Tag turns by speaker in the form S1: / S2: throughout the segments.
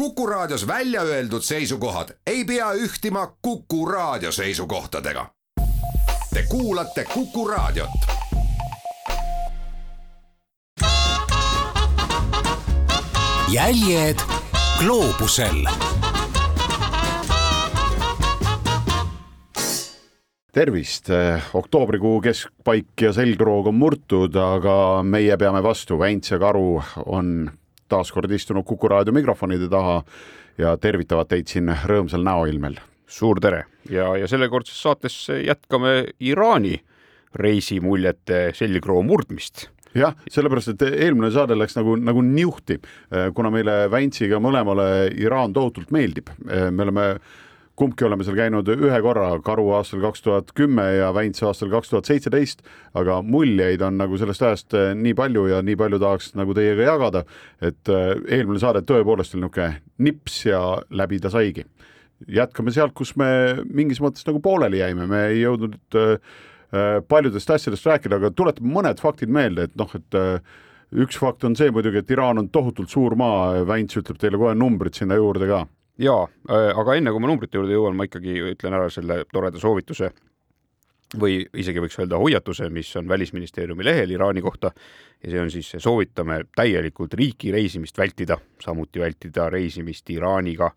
S1: Kuku Raadios välja öeldud seisukohad ei pea ühtima Kuku Raadio seisukohtadega. Te kuulate Kuku Raadiot.
S2: jäljed gloobusel
S3: tervist, oktoobrikuu keskpaik ja selgroog on murtud, aga meie peame vastu, Väints ja Karu on taas kord istunud Kuku raadio mikrofonide taha ja tervitavad teid siin rõõmsal näoilmel.
S4: suur tere ja, ja sellekordses saates jätkame Iraani reisimuljete selgroo murdmist
S3: jah, sellepärast, et eelmine saade läks nagu, nagu niuhti, kuna meile Väntsiga mõlemale Iraan tohutult meeldib. me oleme kumbki oleme seal käinud ühe korra, Karu aastal kaks tuhat kümme ja Väints aastal kaks tuhat seitseteist, aga muljeid on nagu sellest ajast eh, nii palju ja nii palju tahaks nagu teiega jagada, et eh, eelmine saade tõepoolest oli niisugune nips ja läbi ta saigi. jätkame sealt, kus me mingis mõttes nagu pooleli jäime, me ei jõudnud äh, paljudest asjadest rääkida, aga tuletame mõned faktid meelde, et noh, et üks fakt on see muidugi, et Iraan on tohutult suur maa, Väints ütleb teile kohe numbrid sinna juurde ka
S4: jaa, aga enne kui ma numbrite juurde jõuan, ma ikkagi ütlen ära selle toreda soovituse või isegi võiks öelda hoiatuse, mis on Välisministeeriumi lehel Iraani kohta ja see on siis, soovitame täielikult riiki reisimist vältida, samuti vältida reisimist Iraaniga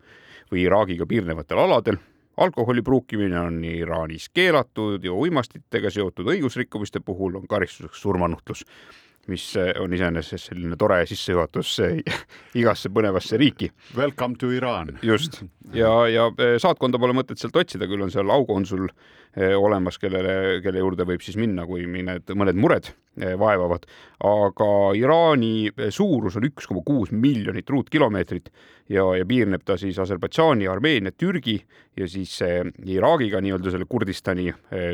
S4: või Iraagiga piirnevatel aladel. alkoholi pruukimine on Iraanis keelatud ja uimastitega seotud õigusrikkumiste puhul on karistuseks surmanuhtlus mis on iseenesest selline tore sissejuhatus igasse põnevasse riiki.
S3: Welcome to Iran.
S4: just ja, ja eh, saatkonda pole mõtet sealt otsida, küll on seal aukonsul eh, olemas, kellele, kelle juurde võib siis minna, kui mõned, mõned mured eh, vaevavad. aga Iraani suurus on üks koma kuus miljonit ruutkilomeetrit ja, ja piirneb ta siis Aserbaidžaani, Armeenia, Türgi ja siis Iraagiga nii-öelda selle Kurdistani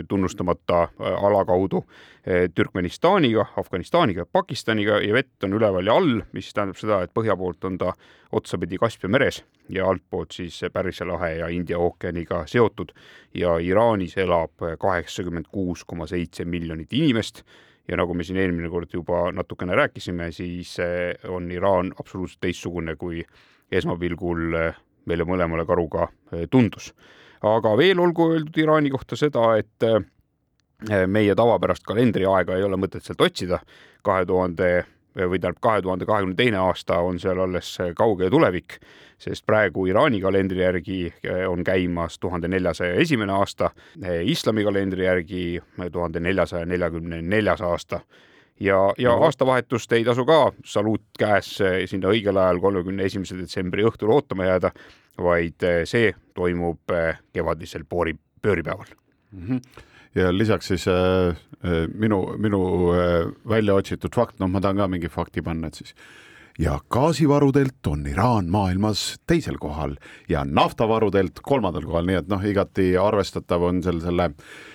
S4: tunnustamata ala kaudu Türkmenistaniga, Afganistaniga, Pakistaniga ja vett on üleval ja all, mis tähendab seda, et põhja poolt on ta otsapidi Kaspia meres ja altpoolt siis Pärsia lahe ja India ookeaniga seotud ja Iraanis elab kaheksakümmend kuus koma seitse miljonit inimest ja nagu me siin eelmine kord juba natukene rääkisime, siis on Iraan absoluutselt teistsugune, kui esmapilgul meile mõlemale karuga tundus. aga veel olgu öeldud Iraani kohta seda, et Eh, meie tavapärast kalendriaega ei ole mõtet sealt otsida. kahe tuhande või tähendab, kahe tuhande kahekümne teine aasta on seal alles kauge tulevik, sest praegu Iraani kalendri järgi eh, on käimas tuhande neljasaja esimene aasta, eh, islami kalendri järgi tuhande neljasaja neljakümne neljas aasta ja, ja no. aastavahetust ei tasu ka saluut käes sinna õigel ajal, kolmekümne esimese detsembri õhtul ootama jääda, vaid see toimub kevadisel poori, pööripäeval
S3: mm. -hmm ja lisaks siis äh, äh, minu, minu äh, välja otsitud fakt, noh, ma tahan ka mingi fakti panna, et siis ja gaasivarudelt on Iraan maailmas teisel kohal ja naftavarudelt kolmandal kohal, nii et noh, igati arvestatav on seal selle, selle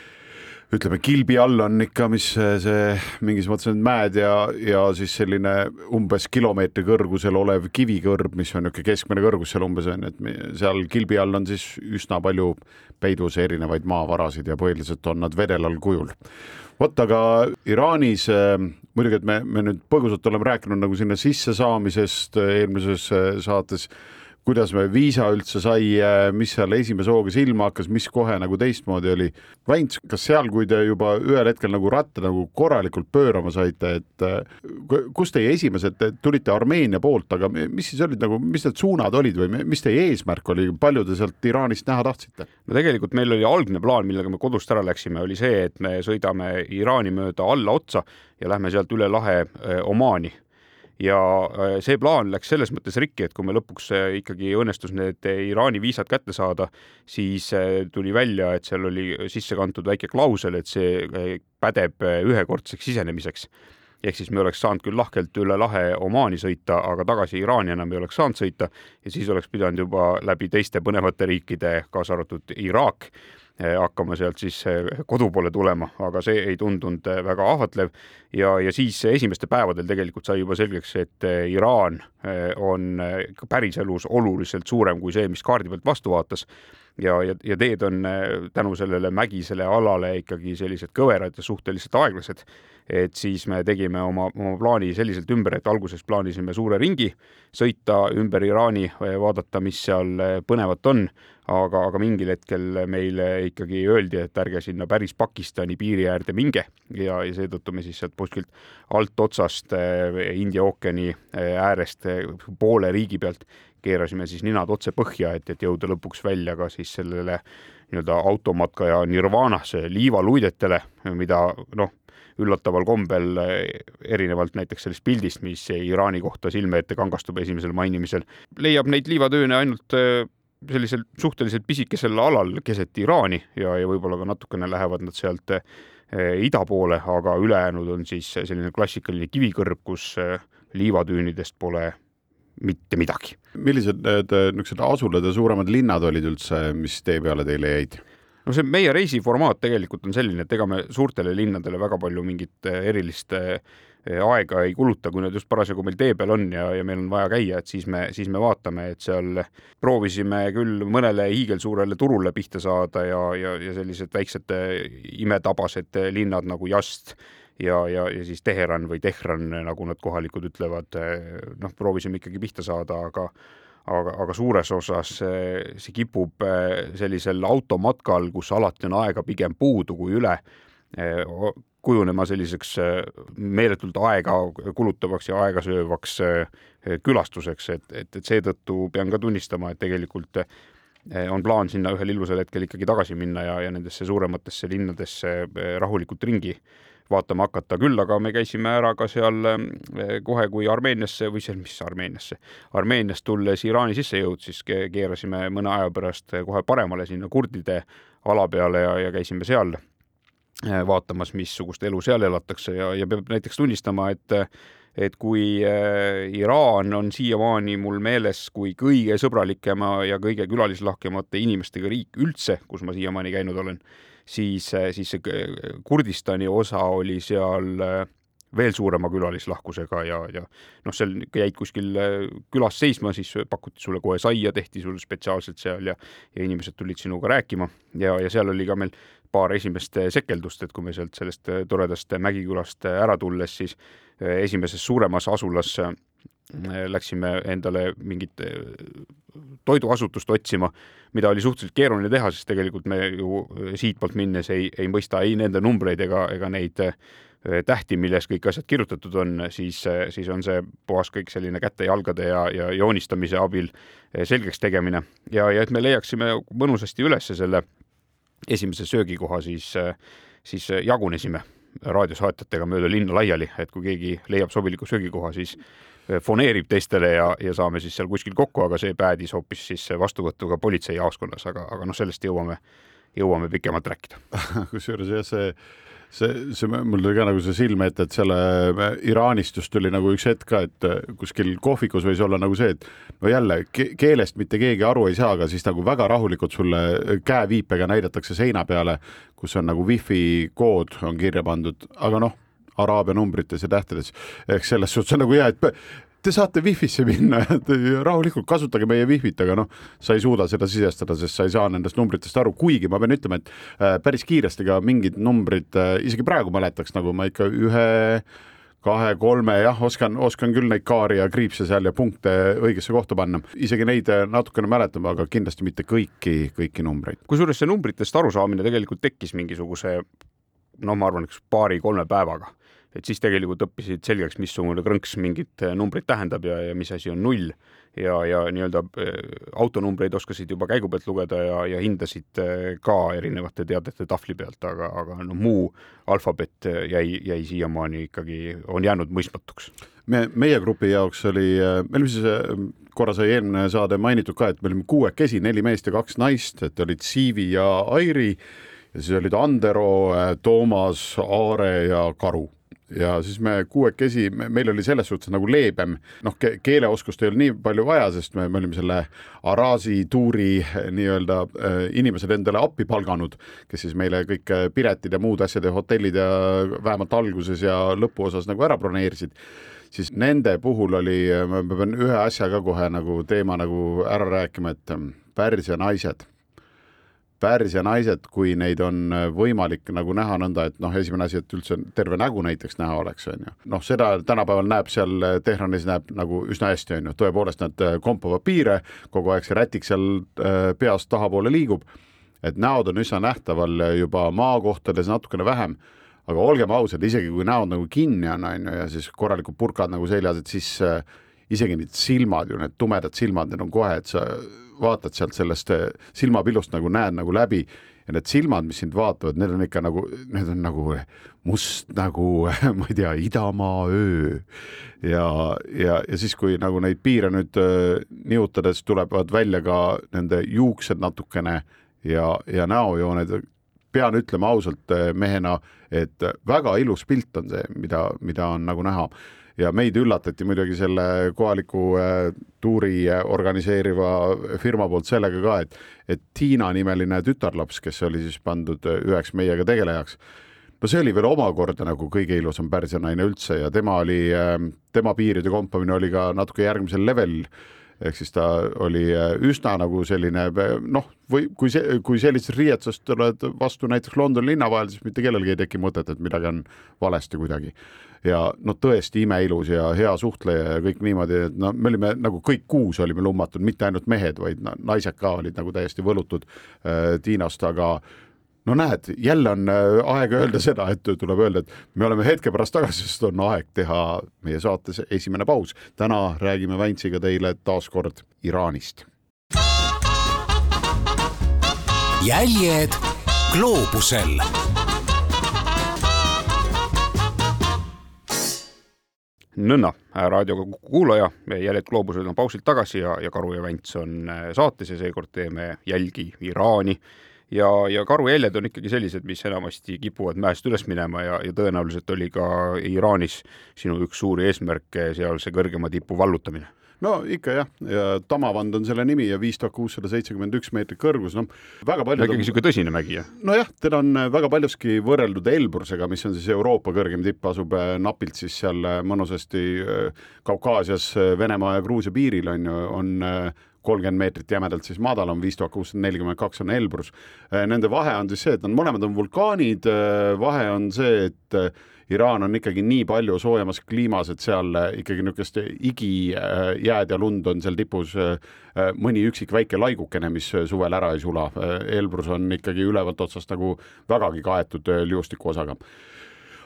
S3: ütleme, kilbi all on ikka, mis see mingis mõttes need mäed ja, ja siis selline umbes kilomeetri kõrgusel olev kivikõrb, mis on niisugune keskmine kõrgus seal umbes on, et seal kilbi all on siis üsna palju peidus erinevaid maavarasid ja põhiliselt on nad vedelal kujul. vot aga Iraanis äh, muidugi, et me, me nüüd põgusalt oleme rääkinud nagu sinna sissesaamisest eelmises äh, saates kuidas me viisa üldse sai, mis seal esimese hooga silma hakkas, mis kohe nagu teistmoodi oli. Väints, kas seal, kui te juba ühel hetkel nagu ratta nagu korralikult pöörama saite, et kus teie esimesed, tulite Armeenia poolt, aga mis siis olid nagu, mis need suunad olid või mis teie eesmärk oli, palju te sealt Iraanist näha tahtsite?
S4: no tegelikult meil oli algne plaan, millega me kodust ära läksime, oli see, et me sõidame Iraani mööda alla otsa ja lähme sealt üle lahe Omaani ja äh, see plaan läks selles mõttes rikki, et kui me lõpuks äh, ikkagi õnnestus need äh, Iraani viisad kätte saada, siis tuli välja, et seal oli sisse kantud väike klausel, et see pädeb ühekordseks sisenemiseks. Ehk siis me oleks saanud küll lahkelt üle lahe Omaani sõita, aga tagasi Iraani enam ei oleks saanud sõita. Ja siis oleks pidanud juba läbi teiste põnevate riikide, kaasa arvatud Iraak hakkama sealt siis kodu poole tulema, aga see ei tundunud väga ahvatlev. ja, ja siis esimestel päevadel tegelikult sai juba selgeks, et Iraan on päriselus oluliselt suurem kui see, mis kaardi pealt vastu vaatas ja, ja, ja teed on tänu sellele mägisele alale ikkagi sellised kõverad ja suhteliselt aeglased. et siis me tegime oma, oma plaani selliselt ümber, et alguses plaanisime suure ringi sõita ümber Iraani, vaadata, mis seal põnevat on, aga, aga mingil hetkel meile ikkagi öeldi, et ärge sinna päris Pakistani piiri äärde minge. Ja, ja seetõttu me siis sealt kuskilt altotsast äh, India ookeani äärest poole riigi pealt keerasime siis ninad otse põhja, et, et jõuda lõpuks välja ka siis sellele nii-öelda automatka ja nirvaanasse liivaluidetele, mida noh, üllataval kombel erinevalt näiteks sellest pildist, mis Iraani kohta silme ette kangastub esimesel mainimisel, leiab neid liivatüüne ainult sellisel suhteliselt pisikesel alal keset Iraani ja, ja võib-olla ka natukene lähevad nad sealt äh, ida poole, aga ülejäänud on siis selline klassikaline kivikõrb, kus äh, liivatüünidest pole mitte midagi.
S3: millised need äh, niisugused asulad ja suuremad linnad olid üldse, mis tee peale teile jäid?
S4: no see meie reisi formaat tegelikult on selline, et ega me suurtele linnadele väga palju mingit erilist aega ei kuluta, kui nad just parasjagu meil tee peal on ja, ja meil on vaja käia, et siis me, siis me vaatame, et seal proovisime küll mõnele hiigelsuurele turule pihta saada ja, ja, ja sellised väiksed imetabased linnad nagu Just ja, ja, ja siis Teheran või Tehran, nagu nad kohalikud ütlevad, noh, proovisime ikkagi pihta saada, aga aga, aga suures osas see, kipub eh, sellisel automatkal, kus alati on aega pigem puudu kui üle, eh, kujunema selliseks eh, meeletult aega kulutavaks ja aegasöövaks külastuseks, et, et, et seetõttu pean ka tunnistama, et tegelikult on plaan sinna ühel ilusal hetkel ikkagi tagasi minna ja, ja nendesse suurematesse linnadesse rahulikult ringi vaatama hakata, küll aga me käisime ära ka seal kohe, kui Armeeniasse või see, mis Armeeniasse, Armeeniast tulles Iraani sisse jõud, siis keerasime mõne aja pärast kohe paremale sinna kurdide ala peale ja, ja käisime seal vaatamas, missugust elu seal elatakse ja, ja peab näiteks tunnistama, et et kui eh, Iraan on siiamaani mul meeles kui kõige sõbralikema ja kõige külalislahkemate inimestega riik üldse, kus ma siiamaani käinud olen siis, äh, siis see äh, Kurdistani osa oli seal äh, veel suurema külalislahkusega ja, ja noh, seal jäid kuskil külas seisma, siis pakuti sulle kohe saia, tehti sul spetsiaalselt seal ja, ja inimesed tulid sinuga rääkima ja, ja seal oli ka meil paar esimest sekeldust, et kui me sealt sellest toredast Mägikülast ära tulles, siis esimeses suuremas asulas läksime endale mingit eh, toiduasutust otsima, mida oli suhteliselt keeruline teha, sest tegelikult me ju eh, siitpoolt minnes ei, ei mõista ei nende numbreid ega, ega neid eh, tähti, milles kõik asjad kirjutatud on, siis, siis on see puhas kõik selline käte-jalgade ja, ja joonistamise abil selgeks tegemine. Ja, ja et me leiaksime mõnusasti üles selle esimese söögikoha, siis, siis jagunesime raadiosaatjatega mööda linna laiali, et kui keegi leiab sobiliku söögikoha, siis Eh, foneerib teistele ja, ja saame siis seal kuskil kokku, aga see päädis hoopis siis vastuvõtuga politseijaoskonnas, aga, aga noh, sellest jõuame, jõuame pikemalt rääkida.
S3: Kusjuures jah, see see, see, mul tuli ka nagu see silme ette, et selle Iraanist just tuli nagu üks hetk ka, et kuskil kohvikus võis olla nagu see, et no jälle keelest mitte keegi aru ei saa, aga siis nagu väga rahulikult sulle käeviipega näidatakse seina peale, kus on nagu wifi kood on kirja pandud, aga noh araabia numbrites ja tähtedes. ehk selles suhtes on nagu hea, et te saate wifi'sse minna ja rahulikult kasutage meie wifi't, aga noh, sa ei suuda seda sisestada, sest sa ei saa nendest numbritest aru, kuigi ma pean ütlema, et äh, päris kiiresti ka mingid numbrid, äh, isegi praegu mäletaks, nagu ma ikka ühe kahe-kolme, jah, oskan, oskan küll neid kaari ja kriipse seal ja punkte õigesse kohta panna. isegi neid äh, natukene mäletan, aga kindlasti mitte kõiki, kõiki numbreid.
S4: kusjuures see numbritest arusaamine tegelikult tekkis mingisuguse noh, ma arvan, üks paari-kolme päevaga et siis tegelikult õppisid selgeks, missugune krõnks mingit äh, numbrit tähendab ja, ja mis asi on null ja, ja nii-öelda äh, autonumbreid oskasid juba käigu pealt lugeda ja, ja hindasid äh, ka erinevate teadete tahvli pealt, aga, aga no muu alfabet jäi, jäi siiamaani ikkagi, on jäänud mõistmatuks.
S3: me, meie grupi jaoks oli, me olime siis, korra sai eelmine saade mainitud ka, et me olime kuuekesi, neli meest ja kaks naist, et olid Siivi ja Airi ja siis olid Andero, Toomas, Aare ja Karu ja siis me kuuekesi, meil oli selles suhtes nagu leebem, noh ke, keeleoskust ei olnud nii palju vaja, sest me, me olime selle Araasi tuuri nii-öelda äh, inimesed endale appi palganud, kes siis meile kõik piletid ja muud asjad ja hotellid ja vähemalt alguses ja lõpuosas nagu ära broneerisid. Siis nende puhul oli, ma pean ühe asja ka kohe nagu teema nagu ära rääkima, et Pärsia naised Pärsia naised, kui neid on võimalik nagu näha nõnda, et noh, esimene asi, et üldse terve nägu näiteks näha oleks, on ju. noh, seda tänapäeval näeb seal Tehranis näeb nagu üsna hästi, on ju, tõepoolest nad kompavad piire, kogu aeg see rätik seal äh, peast tahapoole liigub, et näod on üsna nähtaval juba maakohtades natukene vähem, aga olgem ausad, isegi kui näod nagu kinni on, on ju, ja siis korralikud purkad nagu seljas, et siis äh, isegi need silmad ju, need tumedad silmad, need on kohe, et sa vaatad sealt sellest eh, silmapillust nagu näed nagu läbi ja need silmad, mis sind vaatavad, need on ikka nagu, need on nagu must nagu ma ei tea, idamaa öö. ja, ja, ja siis, kui nagu neid piire nüüd nihutades tulevad välja ka nende juuksed natukene ja, ja näojooned, pean ütlema ausalt mehena, et väga ilus pilt on see, mida, mida on nagu näha ja meid üllatati muidugi selle kohaliku äh, tuuri äh, organiseeriva firma poolt sellega ka, et, et Tiina nimeline tütarlaps, kes oli siis pandud äh, üheks meiega tegelejaks, no see oli veel omakorda nagu kõige ilusam Pärsia naine üldse ja tema oli, tema piiride kompamine oli ka natuke järgmisel levelil ehk siis ta oli üsna nagu selline noh, või kui see, kui sellisest riietusest oled vastu näiteks Londoni linna vahel, siis mitte kellelgi ei teki mõtet, et midagi on valesti kuidagi. Ja no tõesti imeilus ja hea suhtleja ja kõik niimoodi, et no me olime nagu kõik kuus olime lummatud, mitte ainult mehed, vaid naised ka olid nagu täiesti võlutud äh, Tiinast, aga no näed, jälle on äh, aeg öelda seda, et tuleb öelda, et me oleme hetke pärast tagasi, sest on aeg teha meie saates esimene paus. täna räägime Väntsiga teile taas kord Iraanist.
S2: jäljed gloobusel
S4: nõnna, raadioga kuulaja, jäljed gloobusel on pausilt tagasi ja, ja Karu ja Vänts on äh, saates ja seekord teeme jälgi Iraani. Ja, ja Karu jäljed on ikkagi sellised, mis enamasti kipuvad mäest üles minema ja, ja tõenäoliselt oli ka Iraanis sinu üks suuri eesmärke seal see kõrgema tipu vallutamine
S3: no ikka jah, ja Tamavand on selle nimi ja viis tuhat kuussada seitsekümmend üks meetrit kõrgus, noh väga palju.
S4: ikkagi niisugune tõsine mägi, jah?
S3: nojah, teda on väga paljuski võrreldud Elbrusega, mis on siis Euroopa kõrgem tipp, asub äh, napilt siis seal äh, mõnusasti äh, Kaukaasias Venemaa ja Gruusia piiril on ju, on kolmkümmend meetrit jämedalt siis madalam, viis tuhat kuussada nelikümmend kaks on Elbrus. Nende vahe on siis see, et nad mõlemad on vulkaanid, vahe on see, et Iraan on ikkagi nii palju soojemas kliimas, et seal äh, ikkagi niisugust igijääd ja lund on seal tipus äh, äh, mõni üksik väike laigukene, mis suvel ära ei sula. Elbrus on ikkagi ülevalt otsast nagu vägagi kaetud liustiku osaga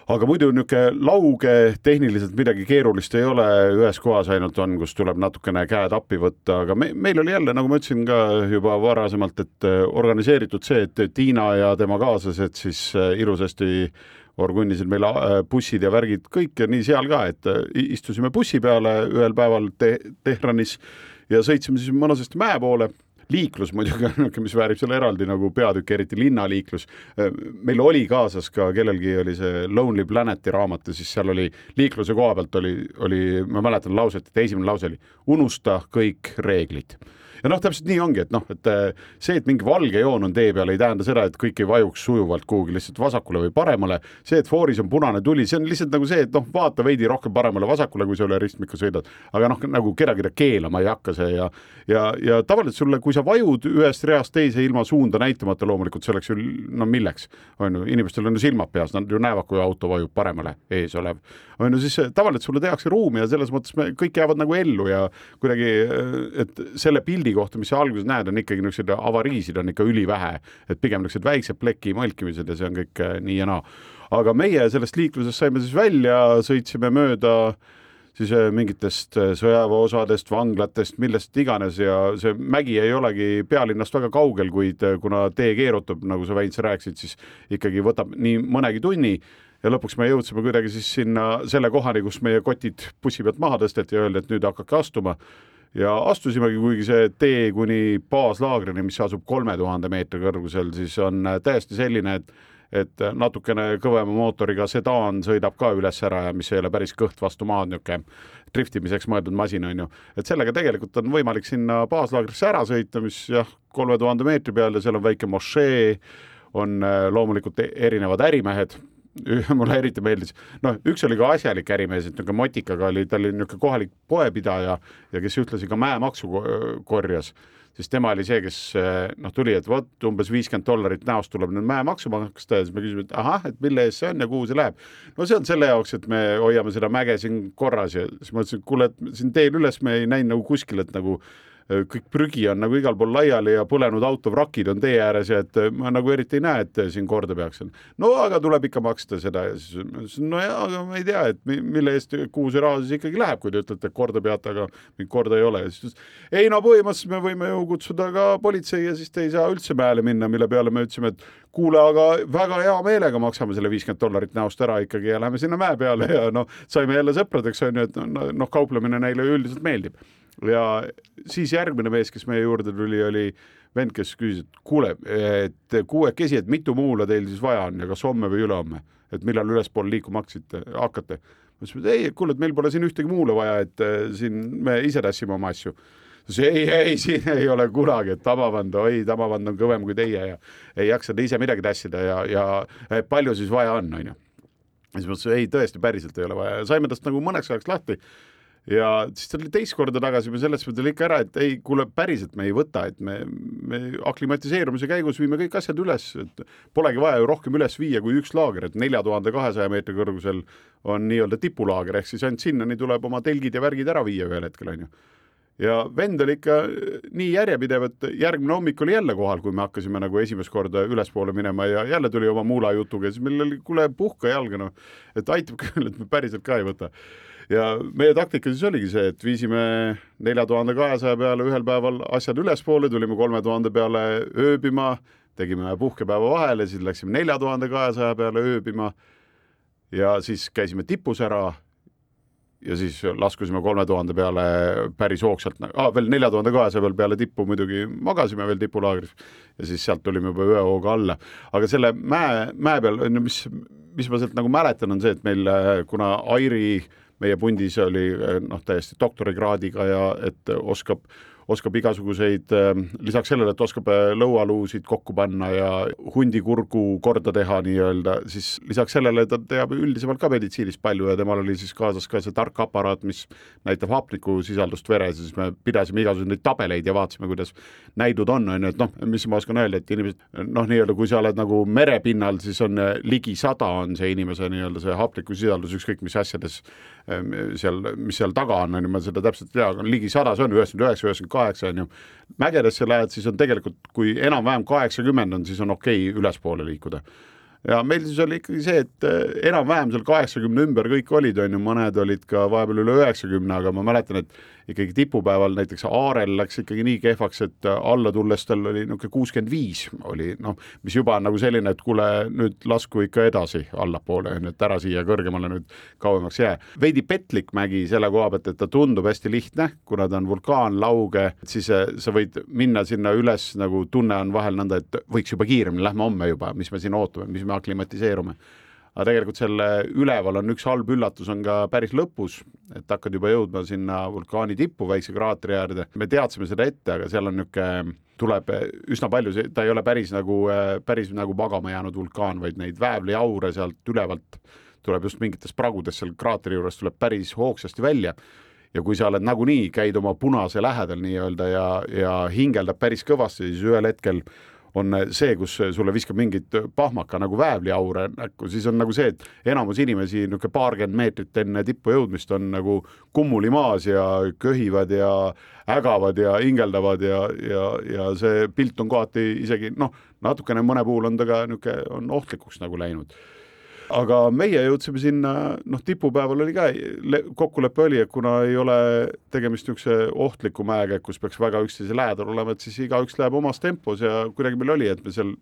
S3: aga muidu niisugune lauge, tehniliselt midagi keerulist ei ole, ühes kohas ainult on, kus tuleb natukene käed appi võtta, aga me, meil oli jälle, nagu ma ütlesin ka juba varasemalt, et organiseeritud see, et Tiina ja tema kaaslased siis ilusasti orgunnisid meil äh, bussid ja värgid kõik ja nii seal ka, et äh, istusime bussi peale ühel päeval te Tehranis ja sõitsime siis mõnusasti mäe poole liiklus muidugi on niisugune, mis väärib selle eraldi nagu peatükki, eriti linnaliiklus. Meil oli kaasas ka, kellelgi oli see Lonely Planeti raamat ja siis seal oli liikluse koha pealt oli, oli, ma mäletan lauset, et esimene lause oli unusta kõik reeglid ja noh, täpselt nii ongi, et noh, et äh, see, et mingi valge joon on tee peal, ei tähenda seda, et kõik ei vajuks sujuvalt kuhugi lihtsalt vasakule või paremale. see, et fooris on punane tuli, see on lihtsalt nagu see, et noh, vaata veidi rohkem paremale-vasakule, kui sa üle ristmiku sõidad. aga noh, nagu kedagi keelama ei hakka see ja, ja, ja tavaliselt sulle, kui sa vajud ühest reast teise ilma suunda näitamata, loomulikult see oleks ju no milleks, on ju, inimestel on ju silmad peas, nad ju näevad, kui auto vajub paremale ees olev. on ju, siis tavaliselt sulle tehakse ruumi ja selles mõttes me kõik jäävad nagu ellu ja kuidagi, et selle pildi pildi kohta, mis sa alguses näed, on ikkagi niisuguseid avariisid on ikka ülivähe, et pigem niisugused väiksed pleki mõlkimised ja see on kõik äh, nii ja naa. aga meie sellest liiklusest saime siis välja, sõitsime mööda siis äh, mingitest äh, sõjaväeosadest, vanglatest, millest iganes ja see mägi ei olegi pealinnast väga kaugel, kuid kuna tee keerutab, nagu sa, Väints, rääkisid, siis ikkagi võtab nii mõnegi tunni ja lõpuks me jõudsime kuidagi siis sinna selle kohani, kus meie kotid bussi pealt maha tõsteti ja öeldi, et nüüd hakake astuma ja astusimegi, kuigi see tee kuni baaslaagrini, mis asub kolme tuhande meetri kõrgusel, siis on äh, täiesti selline, et et natukene kõvema mootoriga sedaan sõidab ka üles ära ja mis ei ole päris kõht vastu maad, niisugune driftimiseks mõeldud masin on ju, et sellega tegelikult on võimalik sinna baaslaagrisse ära sõita, mis jah, kolme tuhande meetri peal ja seal on väike mošee, on äh, loomulikult e-, erinevad ärimehed mulle eriti meeldis, noh, üks oli ka asjalik ärimees, et niisugune motikaga oli, ta oli niisugune kohalik poepidaja ja kes ühtlasi ka mäemaksu korjas, siis tema oli see, kes noh, tuli, et vot umbes viiskümmend dollarit näost tuleb nüüd mäemaksu maksta ja siis me küsisime, et ahah, et mille eest see on ja kuhu see läheb. no see on selle jaoks, et me hoiame seda mäge siin korras ja siis ma ütlesin, et kuule, et siin teel üles me ei näinud nagu kuskil, et nagu Äh, kõik prügi on nagu igal pool laiali ja põlenud autovrakid on tee ääres ja et äh, ma nagu eriti ei näe, et siin korda peaks. no aga tuleb ikka maksta seda ja siis ma ütlesin, no jaa, aga ma ei tea, et mille eest, kuhu see raha siis ikkagi läheb, kui te ütlete, et korda peate, aga mingit korda ei ole. Ja siis ei no põhimõtteliselt me võime ju kutsuda ka politsei ja siis te ei saa üldse mäele minna, mille peale me ütlesime, et kuule, aga väga hea meelega maksame selle viiskümmend dollarit näost ära ikkagi ja läheme sinna mäe peale. Ja noh, saime jälle sõpradeks onju, et noh, kauplemine neile üldiselt meeldib ja siis järgmine mees, kes meie juurde tuli, oli vend, kes küsis, et kuule, et kuuekesi, et mitu muula teil siis vaja on ja kas homme või ülehomme, et millal ülespoole liikuma hakkasite, hakkate? ma ütlesin, et ei, kuule, et meil pole siin ühtegi muule vaja, et äh, siin me ise tassime oma asju. ütles ei, ei, siin ei ole kunagi, et Tamavand, oi, Tamavand on kõvem kui teie ja ei jaksa ise midagi tassida ja, ja palju siis vaja on, onju. siis ma ütlesin, ei, tõesti, päriselt ei ole vaja ja saime tast nagu mõneks ajaks lahti ja siis ta tuli teist korda tagasi, me seletasime talle ikka ära, et ei, kuule, päriselt me ei võta, et me, me aklimatiseerumise käigus viime kõik asjad üles, et polegi vaja ju rohkem üles viia kui üks laager, et nelja tuhande kahesaja meetri kõrgusel on nii-öelda tipulaager, ehk siis ainult sinnani tuleb oma telgid ja värgid ära viia ühel hetkel, onju ja vend oli ikka nii järjepidev, et järgmine hommik oli jälle kohal, kui me hakkasime nagu esimest korda ülespoole minema ja jälle tuli oma muula jutuga ja siis meil oli, kuule, puhka jalga noh, et aitab küll, et me päriselt ka ei võta ja meie taktika siis oligi see, et viisime nelja tuhande kahesaja peale ühel päeval asjad ülespoole, tulime kolme tuhande peale ööbima, tegime puhkepäeva vahele, siis läksime nelja tuhande kahesaja peale ööbima ja siis käisime tipus ära ja siis laskusime kolme tuhande peale päris hoogsalt ah,, veel nelja tuhande kahesaja peal peale tippu muidugi magasime veel tipulaagris ja siis sealt tulime juba ühehooga alla. aga selle mäe, mäe peal, mis, mis ma sealt nagu mäletan, on see, et meil, kuna Airi meie pundis oli noh, täiesti doktorikraadiga ja et oskab oskab igasuguseid, ähm, lisaks sellele, et oskab äh, lõualuusid kokku panna ja hundikurgu korda teha nii-öelda, siis lisaks sellele ta teab üldisemalt ka meditsiinist palju ja temal oli siis kaasas ka see tark aparaat, mis näitab hapnikusisaldust veres ja siis me pidasime igasuguseid tabeleid ja vaatasime, kuidas näidud on, on ju, et noh, mis ma oskan öelda, et inimesed noh, nii-öelda kui sa oled nagu merepinnal, siis on äh, ligi sada on see inimese nii-öelda see hapnikusisaldus, ükskõik mis asjades seal, mis seal taga on, on ju, ma seda täpselt ei tea, aga ligi sada, see on üheksakümmend üheksa, üheksakümmend kaheksa on ju. mägedesse lähed, siis on tegelikult, kui enam-vähem kaheksakümmend on, siis on okei okay ülespoole liikuda ja meil siis oli ikkagi see, et eh, enam-vähem seal kaheksakümne ümber kõik olid, on ju, mõned olid ka vahepeal üle üheksakümne, aga ma mäletan, et ikkagi tipupäeval näiteks Aarel läks ikkagi nii kehvaks, et alla tulles tal oli niisugune kuuskümmend viis oli noh, mis juba on nagu selline, et kuule, nüüd lasku ikka edasi allapoole, et ära siia kõrgemale nüüd kauemaks jää. veidi petlik mägi selle koha pealt, et ta tundub hästi lihtne, kuna ta on vulkaanlauge, siis eh, sa võid minna sinna üles, nagu tunne on vahel nõnda, et võiks juba kiiremini, lähme homme juba, mis me siin ootame, mis me aklimatiseerume aga tegelikult selle üleval on üks halb üllatus on ka päris lõpus, et hakkad juba jõudma sinna vulkaani tippu, väikse kraatri äärde. me teadsime seda ette, aga seal on niisugune, tuleb üsna palju, ta ei ole päris nagu, päris nagu magama jäänud vulkaan, vaid neid väävliaure sealt ülevalt tuleb just mingitest pragudest seal kraatri juures tuleb päris hoogsasti välja ja kui sa oled nagunii, käid oma punase lähedal nii-öelda ja, ja hingeldab päris kõvasti, siis ühel hetkel on see, kus sulle viskab mingit pahmaka nagu väävliaure näkku, siis on nagu see, et enamus inimesi niisugune paarkümmend meetrit enne tippu jõudmist on nagu kummuli maas ja köhivad ja ägavad ja hingeldavad ja, ja, ja see pilt on kohati isegi noh, natukene mõne puhul on ta ka niisugune, on ohtlikuks nagu läinud aga meie jõudsime sinna, noh, tipupäeval oli ka, kokkulepe oli, et kuna ei ole tegemist niisuguse ohtliku mäega, kus peaks väga üksteise lähedal olema, et siis igaüks läheb omas tempos ja kuidagi meil oli, et me seal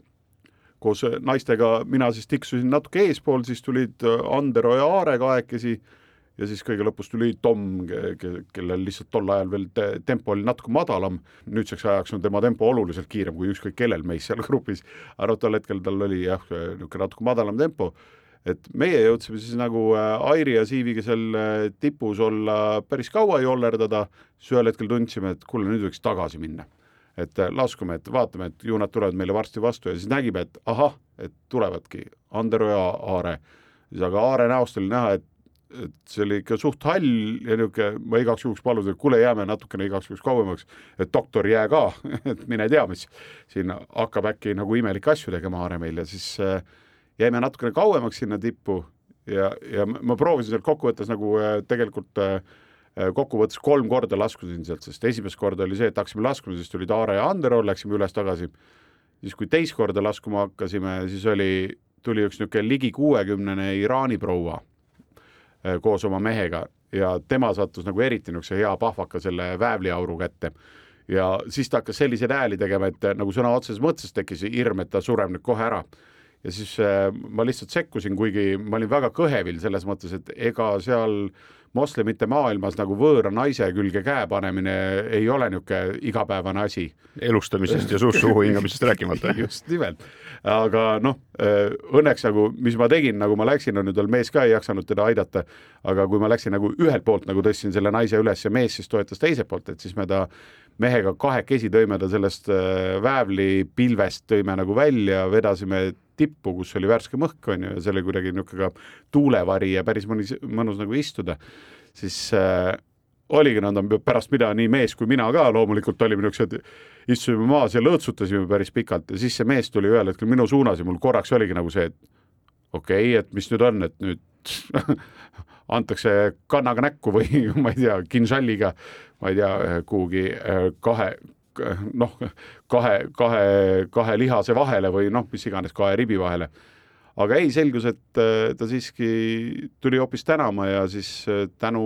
S3: koos naistega, mina siis tiksusin natuke eespool, siis tulid Andero ja Aare kahekesi ja siis kõige lõpus tuli Tom, kellel lihtsalt tol ajal veel te tempo oli natuke madalam, nüüdseks ajaks on tema tempo oluliselt kiirem kui ükskõik kellel meist seal grupis, aga noh, tol hetkel tal oli jah, niisugune natuke madalam tempo, et meie jõudsime siis nagu äh, Airi ja Siiviga seal äh, tipus olla päris kaua jollerdada, siis ühel hetkel tundsime, et kuule, nüüd võiks tagasi minna. et äh, laskume, et vaatame, et ju nad tulevad meile varsti vastu. Ja siis nägime, et ahah, et tulevadki Andero ja Aare. aga Aare näost oli näha, et et see oli ikka suht hall ja niisugune, ma igaks juhuks palusin, et kuule, jääme natukene igaks juhuks kauemaks, et doktor, jää ka. Et mine tea, mis siin hakkab äkki nagu imelikke asju tegema Aare meil. Ja siis äh, jäime natukene kauemaks sinna tippu ja, ja ma proovisin sealt kokkuvõttes nagu äh, tegelikult äh, äh, kokkuvõttes kolm korda laskusin sealt, sest esimest korda oli see, et hakkasime laskuma, siis tulid Aare ja Andero, läksime üles-tagasi. siis kui teist korda laskuma hakkasime, siis oli, tuli üks niisugune ligi kuuekümnene Iraani proua koos oma mehega ja tema sattus nagu eriti niisuguse hea pahvaka selle väävliauru kätte. ja siis ta hakkas selliseid hääli tegema, et nagu sõna otseses mõttes tekkis hirm, et ta sureb nüüd kohe ära. Ja siis äh, ma lihtsalt sekkusin, kuigi ma olin väga kõhevil selles mõttes, et ega seal moslemite maailmas nagu võõra naise külge käe panemine ei ole niisugune igapäevane asi.
S4: elustamisest ja suust suhu hingamisest rääkimata.
S3: just nimelt, aga noh, õnneks nagu, mis ma tegin, nagu ma läksin, on ju tal mees ka ei jaksanud teda aidata, aga kui ma läksin nagu ühelt poolt nagu tõstsin selle naise üles ja mees siis toetas teiselt poolt, et siis me ta mehega kahekesi tõime ta sellest äh, väävlipilvest, tõime nagu välja, vedasime tippu, kus oli värske mõhk, on ju, ja see oli kuidagi niisugune ka tuulevari ja päris mõnus, mõnus nagu istuda, siis äh, oligi nõnda, pärast mida nii mees kui mina ka loomulikult olime niisugused, istusime maas ja lõõtsutasime päris pikalt ja siis see mees tuli ühel hetkel minu suunas ja mul korraks oligi nagu see, et okei okay,, et mis nüüd on, et nüüd antakse kannaga näkku või ma ei tea, kinžalliga, ma ei tea, kuhugi äh, kahe, noh, kahe, kahe, kahe lihase vahele või noh, mis iganes, kahe ribi vahele aga ei, selgus, et äh, ta siiski tuli hoopis tänama ja siis äh, tänu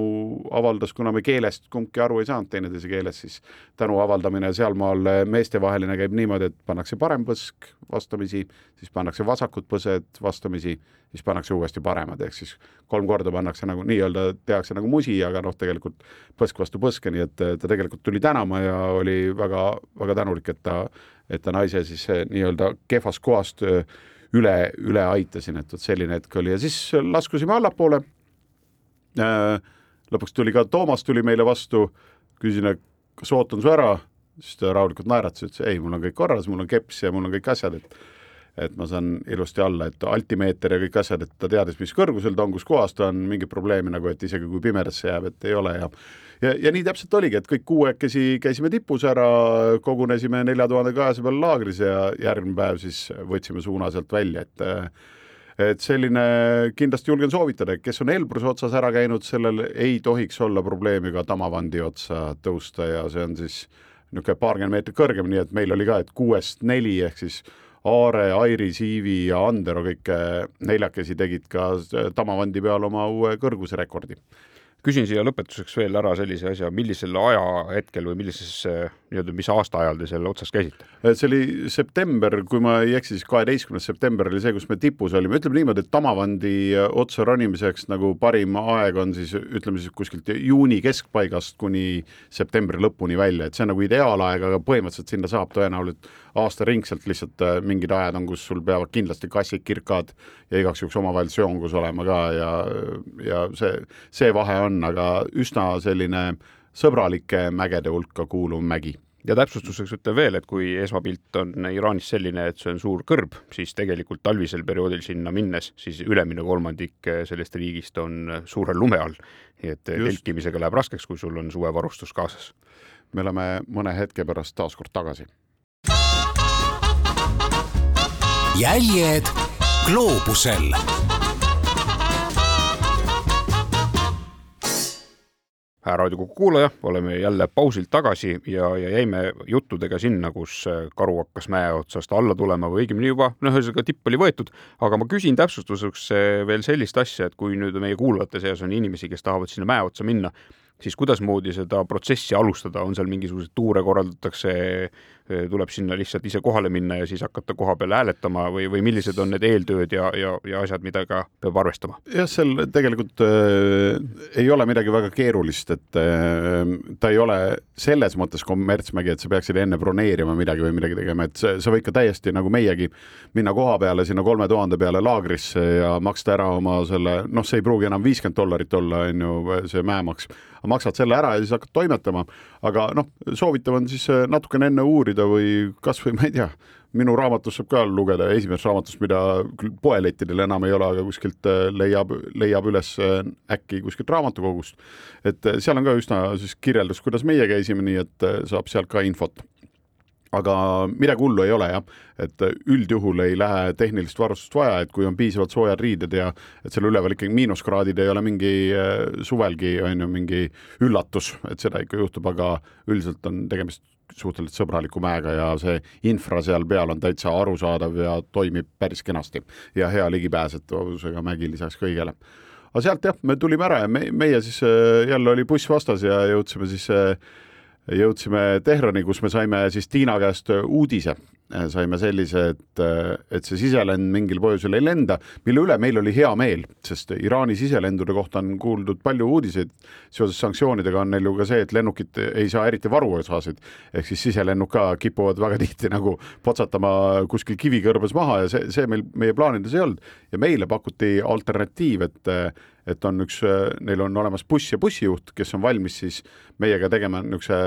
S3: avaldas, kuna me keelest kumbki aru ei saanud teineteise keeles, siis tänu avaldamine sealmaal äh, meestevaheline käib niimoodi, et pannakse parem põsk vastamisi, siis pannakse vasakud põsed vastamisi, siis pannakse uuesti paremad, ehk siis kolm korda pannakse nagu nii-öelda tehakse nagu musi, aga noh, tegelikult põsk vastu põske, nii et ta tegelikult tuli tänama ja oli väga-väga tänulik, et ta, et ta naise siis nii-öelda kehvast kohast üle, üle aitasin, et vot selline hetk oli. Ja siis laskusime allapoole. Äh, lõpuks tuli ka Toomas tuli meile vastu, küsisin, kas ootan su ära, siis ta rahulikult naeratas, ütles ei, mul on kõik korras, mul on keps ja mul on kõik asjad, et et ma saan ilusti alla, et altimeeter ja kõik asjad, et ta teadis, mis kõrgusel ta on, kus kohas ta on, mingit probleemi nagu, et isegi kui pimedasse jääb, et ei ole ja ja, ja nii täpselt oligi, et kõik kuuekesi käisime tipus ära, kogunesime nelja tuhande kahese peal laagris ja järgmine päev siis võtsime suuna sealt välja, et et selline kindlasti julgen soovitada, kes on Elbruse otsas ära käinud, sellel ei tohiks olla probleemi ka Tamavandi otsa tõusta ja see on siis niisugune paarkümmend meetrit kõrgem, nii et meil oli ka, et kuuest neli ehk siis Aare, Airi, Siivi ja Andero kõik neljakesi tegid ka Tamavandi peal oma uue kõrgusrekordi
S4: küsin siia lõpetuseks veel ära sellise asja, millisel ajahetkel või millises nii-öelda, mis aastaajal te seal otsas käisite?
S3: see oli september, kui ma ei eksi, siis kaheteistkümnes september oli see, kus me tipus olime, ütleme niimoodi, et Tamavandi otsa ronimiseks nagu parim aeg on siis ütleme siis kuskilt juuni keskpaigast kuni septembri lõpuni välja, et see on nagu ideaalaeg, aga põhimõtteliselt sinna saab tõenäoliselt aastaringselt lihtsalt äh, mingid ajad on, kus sul peavad kindlasti kassid kirkad ja igaks juhuks omavahel seongus olema ka ja, ja see, see vahe on, aga üsna selline sõbralike mägede hulka kuuluv mägi
S4: ja täpsustuseks ütlen veel, et kui esmapilt on Iraanis selline, et see on suur kõrb, siis tegelikult talvisel perioodil sinna minnes, siis ülemine kolmandik sellest riigist on suurel lume all. nii et telkimisega läheb raskeks, kui sul on suvevarustus kaasas.
S3: me oleme mõne hetke pärast taas kord tagasi
S2: jäljed gloobusel.
S4: hää raadiokogu kuulaja, oleme jälle pausilt tagasi ja, ja jäime juttudega sinna, kus karu hakkas mäe otsast alla tulema või õigemini juba, noh, ühesõnaga tipp oli võetud, aga ma küsin täpsustuseks veel sellist asja, et kui nüüd meie kuulajate seas on inimesi, kes tahavad sinna mäe otsa minna, siis kuidasmoodi seda protsessi alustada, on seal mingisuguseid tuure korraldatakse, tuleb sinna lihtsalt ise kohale minna ja siis hakata koha peal hääletama või, või millised on need eeltööd ja, ja, ja asjad, ka peab arvestama?
S3: jah, seal tegelikult äh, ei ole midagi väga keerulist, et äh, ta ei ole selles mõttes kommertsmägi, et sa peaksid enne broneerima midagi või midagi tegema, et sa, sa võid ka täiesti nagu meiegi minna koha peale sinna kolme tuhande peale laagrisse ja maksta ära oma selle, noh, see ei pruugi enam viiskümmend dollarit olla, on ju, see mäemaks maksad selle ära ja siis hakkad toimetama. aga noh, soovitav on siis äh, natukene enne uurida või kasvõi ma ei tea, minu raamatust saab ka lugeda, esimesest raamatust, mida küll poelettidel enam ei ole, aga kuskilt äh, leiab, leiab üles äh, äkki kuskilt raamatukogust. et seal on ka üsna siis kirjeldus, kuidas meie käisime, nii et saab sealt ka infot aga midagi hullu ei ole jah, et üldjuhul ei lähe tehnilist varustust vaja, et kui on piisavalt soojad riided ja et seal üleval ikkagi miinuskraadid ei ole mingi äh, suvelgi on ju mingi üllatus, et seda ikka juhtub, aga üldiselt on tegemist suhteliselt sõbraliku mäega ja see infra seal peal on täitsa arusaadav ja toimib päris kenasti ja hea ligipääsetavusega mägi lisaks kõigele. aga sealt jah, me tulime ära ja me, meie siis äh, jälle oli buss vastas ja jõudsime siis äh, jõudsime Tehrani, kus me saime siis Tiina käest uudise, saime sellise, et, et see siselend mingil põhjusel ei lenda, mille üle meil oli hea meel, sest Iraani siselendude kohta on kuuldud palju uudiseid. seoses sanktsioonidega on neil ju ka see, et lennukid ei saa eriti varuosasid, ehk siis siselennud ka kipuvad väga tihti nagu potsatama kuskil kivikõrbes maha ja see, see meil meie plaanides ei olnud. Ja meile pakuti alternatiiv, et et on üks, neil on olemas buss ja bussijuht, kes on valmis siis meiega tegema niisuguse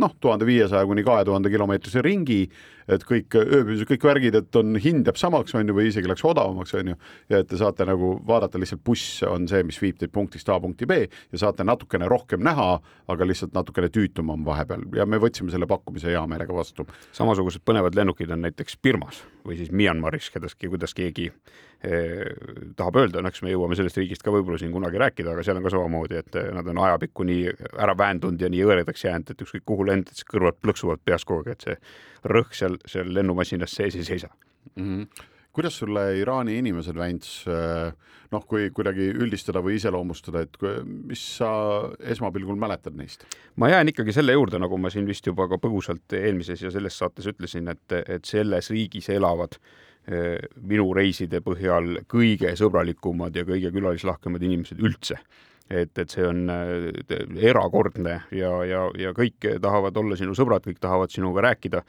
S3: noh, tuhande viiesaja kuni kahe tuhande kilomeetrise ringi, et kõik ööbis, kõik värgid, et on, hind jääb samaks, on ju, või isegi läks odavamaks, on ju, ja et te saate nagu vaadata, lihtsalt buss on see, mis viib teid punktist A punkti B ja saate natukene rohkem näha, aga lihtsalt natukene tüütum on vahepeal ja me võtsime selle pakkumise hea meelega vastu.
S4: samasugused põnevad lennukid on näiteks Birmas või siis Myanmaris, kedaski, kuidas keegi tahab öelda, no eks me jõuame sellest riigist ka võib-olla siin kunagi rääkida, aga seal on ka samamoodi, et eh, nad on ajapikku nii ära väändunud ja nii hõredaks jäänud, et ükskõik kuhu lendad, siis kõrvad plõksuvad peas kogu aeg, et see rõhk seal, seal lennumasinas sees ei seisa
S3: mm. -hmm kuidas sulle Iraani inimesed, Väints, eh, noh, kui kuidagi üldistada või iseloomustada, et mis sa esmapilgul mäletad neist?
S4: ma jään ikkagi selle juurde, nagu ma siin vist juba ka põgusalt eelmises ja selles saates ütlesin, et, et selles riigis elavad eh, minu reiside põhjal kõige sõbralikumad ja kõige külalislahkemad inimesed üldse. Et, et see on erakordne ja, ja, ja kõik tahavad olla sinu sõbrad, kõik tahavad sinuga rääkida.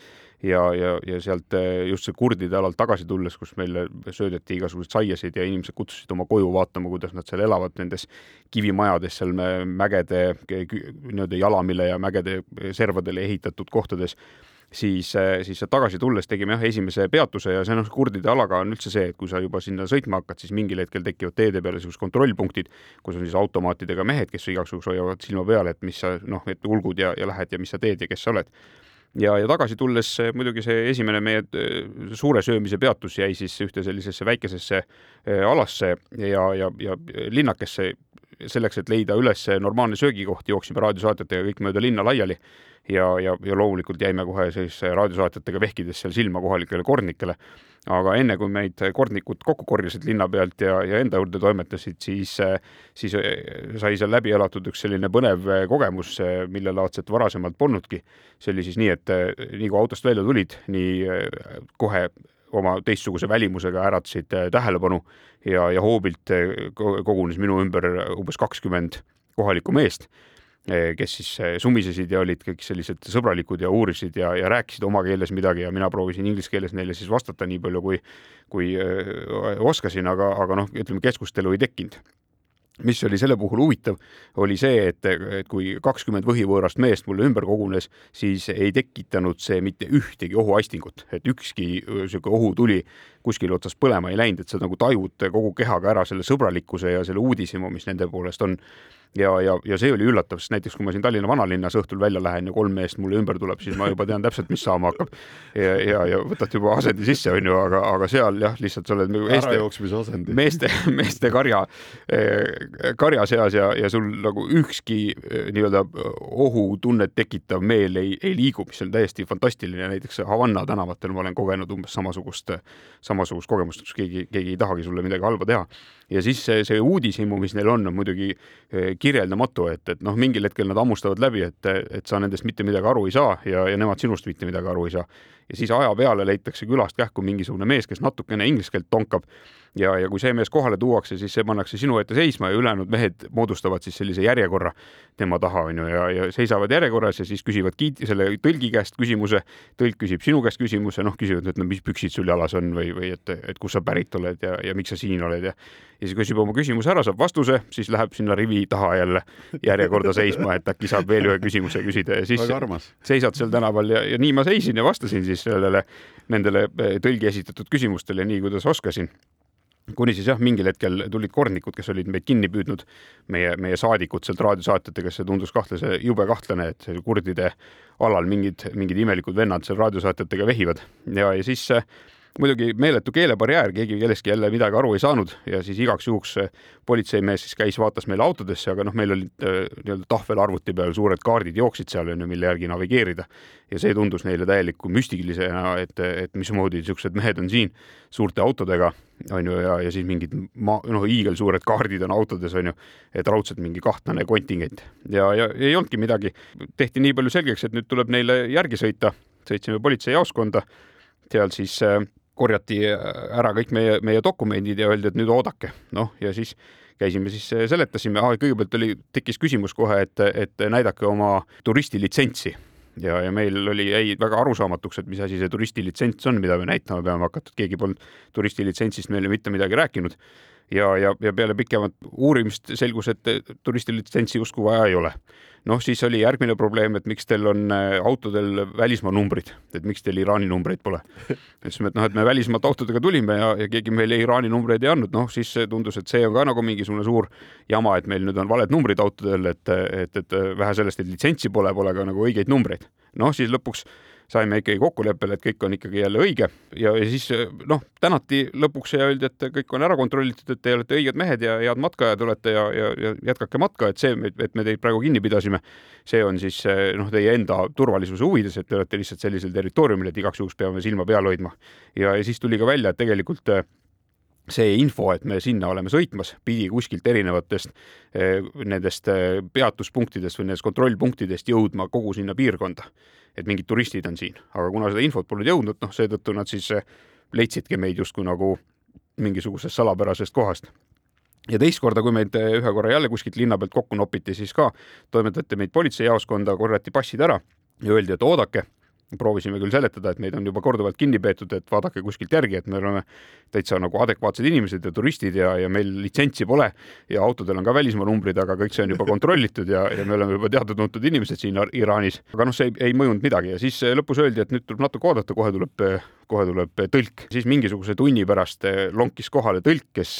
S4: Ja, ja, ja sealt just see kurdide alalt tagasi tulles, kus meile söödeti igasuguseid saiasid ja inimesed kutsusid oma koju vaatama, kuidas nad seal elavad nendes kivimajades seal mägede nii-öelda jalamile ja mägede servadele ehitatud kohtades siis, äh, siis tagasi tulles tegime jah, esimese peatuse ja see noh, kurdide alaga on üldse see, et kui sa juba sinna sõitma hakkad, siis mingil hetkel tekivad teede peale niisugused kontrollpunktid, kus on siis automaatidega mehed, kes juhuks hoiavad silma peal, et mis sa noh, et ulgud ja, ja lähed ja mis sa teed ja kes sa oled. Ja, ja tagasi tulles muidugi see esimene meie äh, suure söömise peatus jäi siis ühte sellisesse väikesesse äh, alasse ja, ja, ja linnakesse selleks, et leida üles normaalne söögikoht, jooksime raadiosaatjatega kõik mööda linna laiali ja, ja, ja loomulikult jäime kohe siis raadiosaatjatega vehkides seal silma kohalikele kordnikele. aga enne, kui meid kordnikud kokku korjasid linna pealt ja, ja enda juurde toimetasid, siis, siis sai seal läbi elatud üks selline põnev kogemus, millelaadset varasemalt polnudki. see oli siis nii, et nii kui autost välja tulid, nii kohe oma teistsuguse välimusega äratasid tähelepanu ja, ja hoobilt kogunes minu ümber umbes kakskümmend kohalikku meest Eh, kes siis sumisesid ja olid kõik sellised sõbralikud ja uurisid ja, ja rääkisid oma keeles midagi ja mina proovisin inglise keeles neile siis vastata nii palju, kui, kui oskasin, aga, aga noh, ütleme keskustelu ei tekkinud mis oli selle puhul huvitav, oli see, et, et kui kakskümmend võhivõõrast meest mulle ümber kogunes, siis ei tekitanud see mitte ühtegi ohuaistingut, et ükski niisugune ohutuli kuskil otsas põlema ei läinud, et sa nagu tajud kogu kehaga ära selle sõbralikkuse ja selle uudishimu, mis nende poolest on ja, ja, ja see oli üllatav, sest näiteks kui ma siin Tallinna vanalinnas õhtul välja lähen ja kolm meest mulle ümber tuleb, siis ma juba tean täpselt, mis saama hakkab. ja, ja, ja võtad juba asendi sisse, onju, aga, aga seal jah, lihtsalt sa oled nagu
S3: asendi.
S4: meeste, meeste karja, eh, karja seas ja, ja sul nagu ükski eh, nii-öelda ohutunnet tekitav meel ei, ei liigu, mis on täiesti fantastiline. näiteks Havanna tänavatel ma olen kogenud umbes samasugust, samasugust kogemust, kus keegi, keegi ei tahagi sulle midagi halba teha. Ja siis see, see uudishimu, mis neil on, on muidugi eh, kirjeldamatu, et, et noh, mingil hetkel nad hammustavad läbi, et, et sa nendest mitte midagi aru ei saa ja, ja nemad sinust mitte midagi aru ei saa. Ja siis aja peale leitakse külast kähku mingisugune mees, kes natukene inglise keelt tonkab. Ja, ja kui see mees kohale tuuakse, siis see pannakse sinu ette seisma ja ülejäänud mehed moodustavad siis sellise järjekorra tema taha, onju, ja, ja seisavad järjekorras ja siis küsivad kiit-, selle tõlgi käest küsimuse, tõlk küsib sinu käest küsimuse, noh, küsivad, et no mis püksid sul jalas on või, või et, et kust sa pärit oled ja, ja miks sa siin oled ja ja siis küsib oma küsimuse ära, saab vastuse, siis läheb sinna rivi taha jälle järjekorda seisma, et äkki saab veel ühe küsimuse küsida ja siis seisad seal tänaval ja, ja nii ma seisin ja vastasin siis sellele, nendele tõlgi esitatud küsimustele nii, kuidas oskasin. Kuni siis jah, mingil hetkel tulid kordnikud, kes olid meid kinni püüdnud, meie, meie saadikud sealt raadiosaatjatega, see tundus kahtlase, jube kahtlane, et kurdide alal mingid, mingid imelikud vennad seal raadiosaatjatega vehivad. Ja, ja siis muidugi meeletu keelebarjäär, keegi kellestki jälle midagi aru ei saanud ja siis igaks juhuks politseimees siis käis, vaatas meile autodesse, aga noh, meil olid äh, nii-öelda tahvelarvuti peal suured kaardid jooksid seal onju, mille järgi navigeerida. Ja see tundus neile täieliku müstilisena, et, et mismoodi niisugused mehed on siin suurte autodega onju ja, ja siis mingid maa, noh, hiigelsuured kaardid on autodes onju, et raudselt mingi kahtlane kontingent. Ja, ja ei olnudki midagi, tehti nii palju selgeks, et nüüd tuleb neile järgi sõita, sõitsime politseijaoskonda, seal siis äh, korjati äh, ära kõik meie, meie dokumendid ja öeldi, et nüüd oodake, noh ja siis käisime siis äh, seletasime, kõigepealt oli, tekkis küsimus kohe, et, et näidake oma turistilitsentsi. Ja, ja meil oli, jäi väga arusaamatuks, et mis asi see turistilitsents on, mida me näitama peame hakata, et keegi polnud turistilitsentsist meile mitte midagi rääkinud. Ja, ja, ja peale pikemat uurimist selgus, et turistilitsentsi justkui vaja ei ole. Noh, siis oli järgmine probleem, et miks teil on äh, autodel välismaa numbrid, et miks teil Iraani numbreid pole. ütlesime, et noh, et me välismaalt autodega tulime ja, ja keegi meile Iraani numbreid ei andnud, noh siis tundus, et see on ka nagu mingisugune suur jama, et meil nüüd on valed numbrid autodel, et, et, et vähe sellest, et litsentsi pole, pole ka nagu õigeid numbreid. noh, siis lõpuks saime ikkagi kokkuleppele, et kõik on ikkagi jälle õige ja, ja siis noh, tänati lõpuks ja öeldi, et kõik on ära kontrollitud, et te olete õiged mehed ja head matkajad olete ja, ja, ja jätkake matka, et see, et me teid praegu kinni pidasime, see on siis noh, teie enda turvalisuse huvides, et te olete lihtsalt sellisel territooriumil, et igaks juhuks peame silma peal hoidma. ja, ja siis tuli ka välja, et tegelikult see info, et me sinna oleme sõitmas, pidi kuskilt erinevatest eh, nendest eh, peatuspunktidest või nendest kontrollpunktidest jõudma kogu sinna piirkonda. et mingid turistid on siin, aga kuna seda infot polnud jõudnud, noh, seetõttu nad siis eh, leidsidki meid justkui nagu mingisugusest salapärasest kohast ja teist korda, kui meid ühe korra jälle kuskilt linna pealt kokku nopiti, siis ka toimetati meid politseijaoskonda, korjati passid ära ja öeldi, et oodake proovisime küll seletada, et meid on juba korduvalt kinni peetud, et vaadake kuskilt järgi, et me oleme täitsa nagu adekvaatsed inimesed ja turistid ja, ja meil litsentsi pole ja autodel on ka välismaa numbrid, aga kõik see on juba kontrollitud ja, ja me oleme juba teatud-tuntud inimesed siin Iraanis. aga noh, see ei, ei mõjunud midagi ja siis lõpus öeldi, et nüüd tuleb natuke oodata, kohe tuleb, kohe tuleb tõlk. siis mingisuguse tunni pärast lonkis kohale tõlk, kes,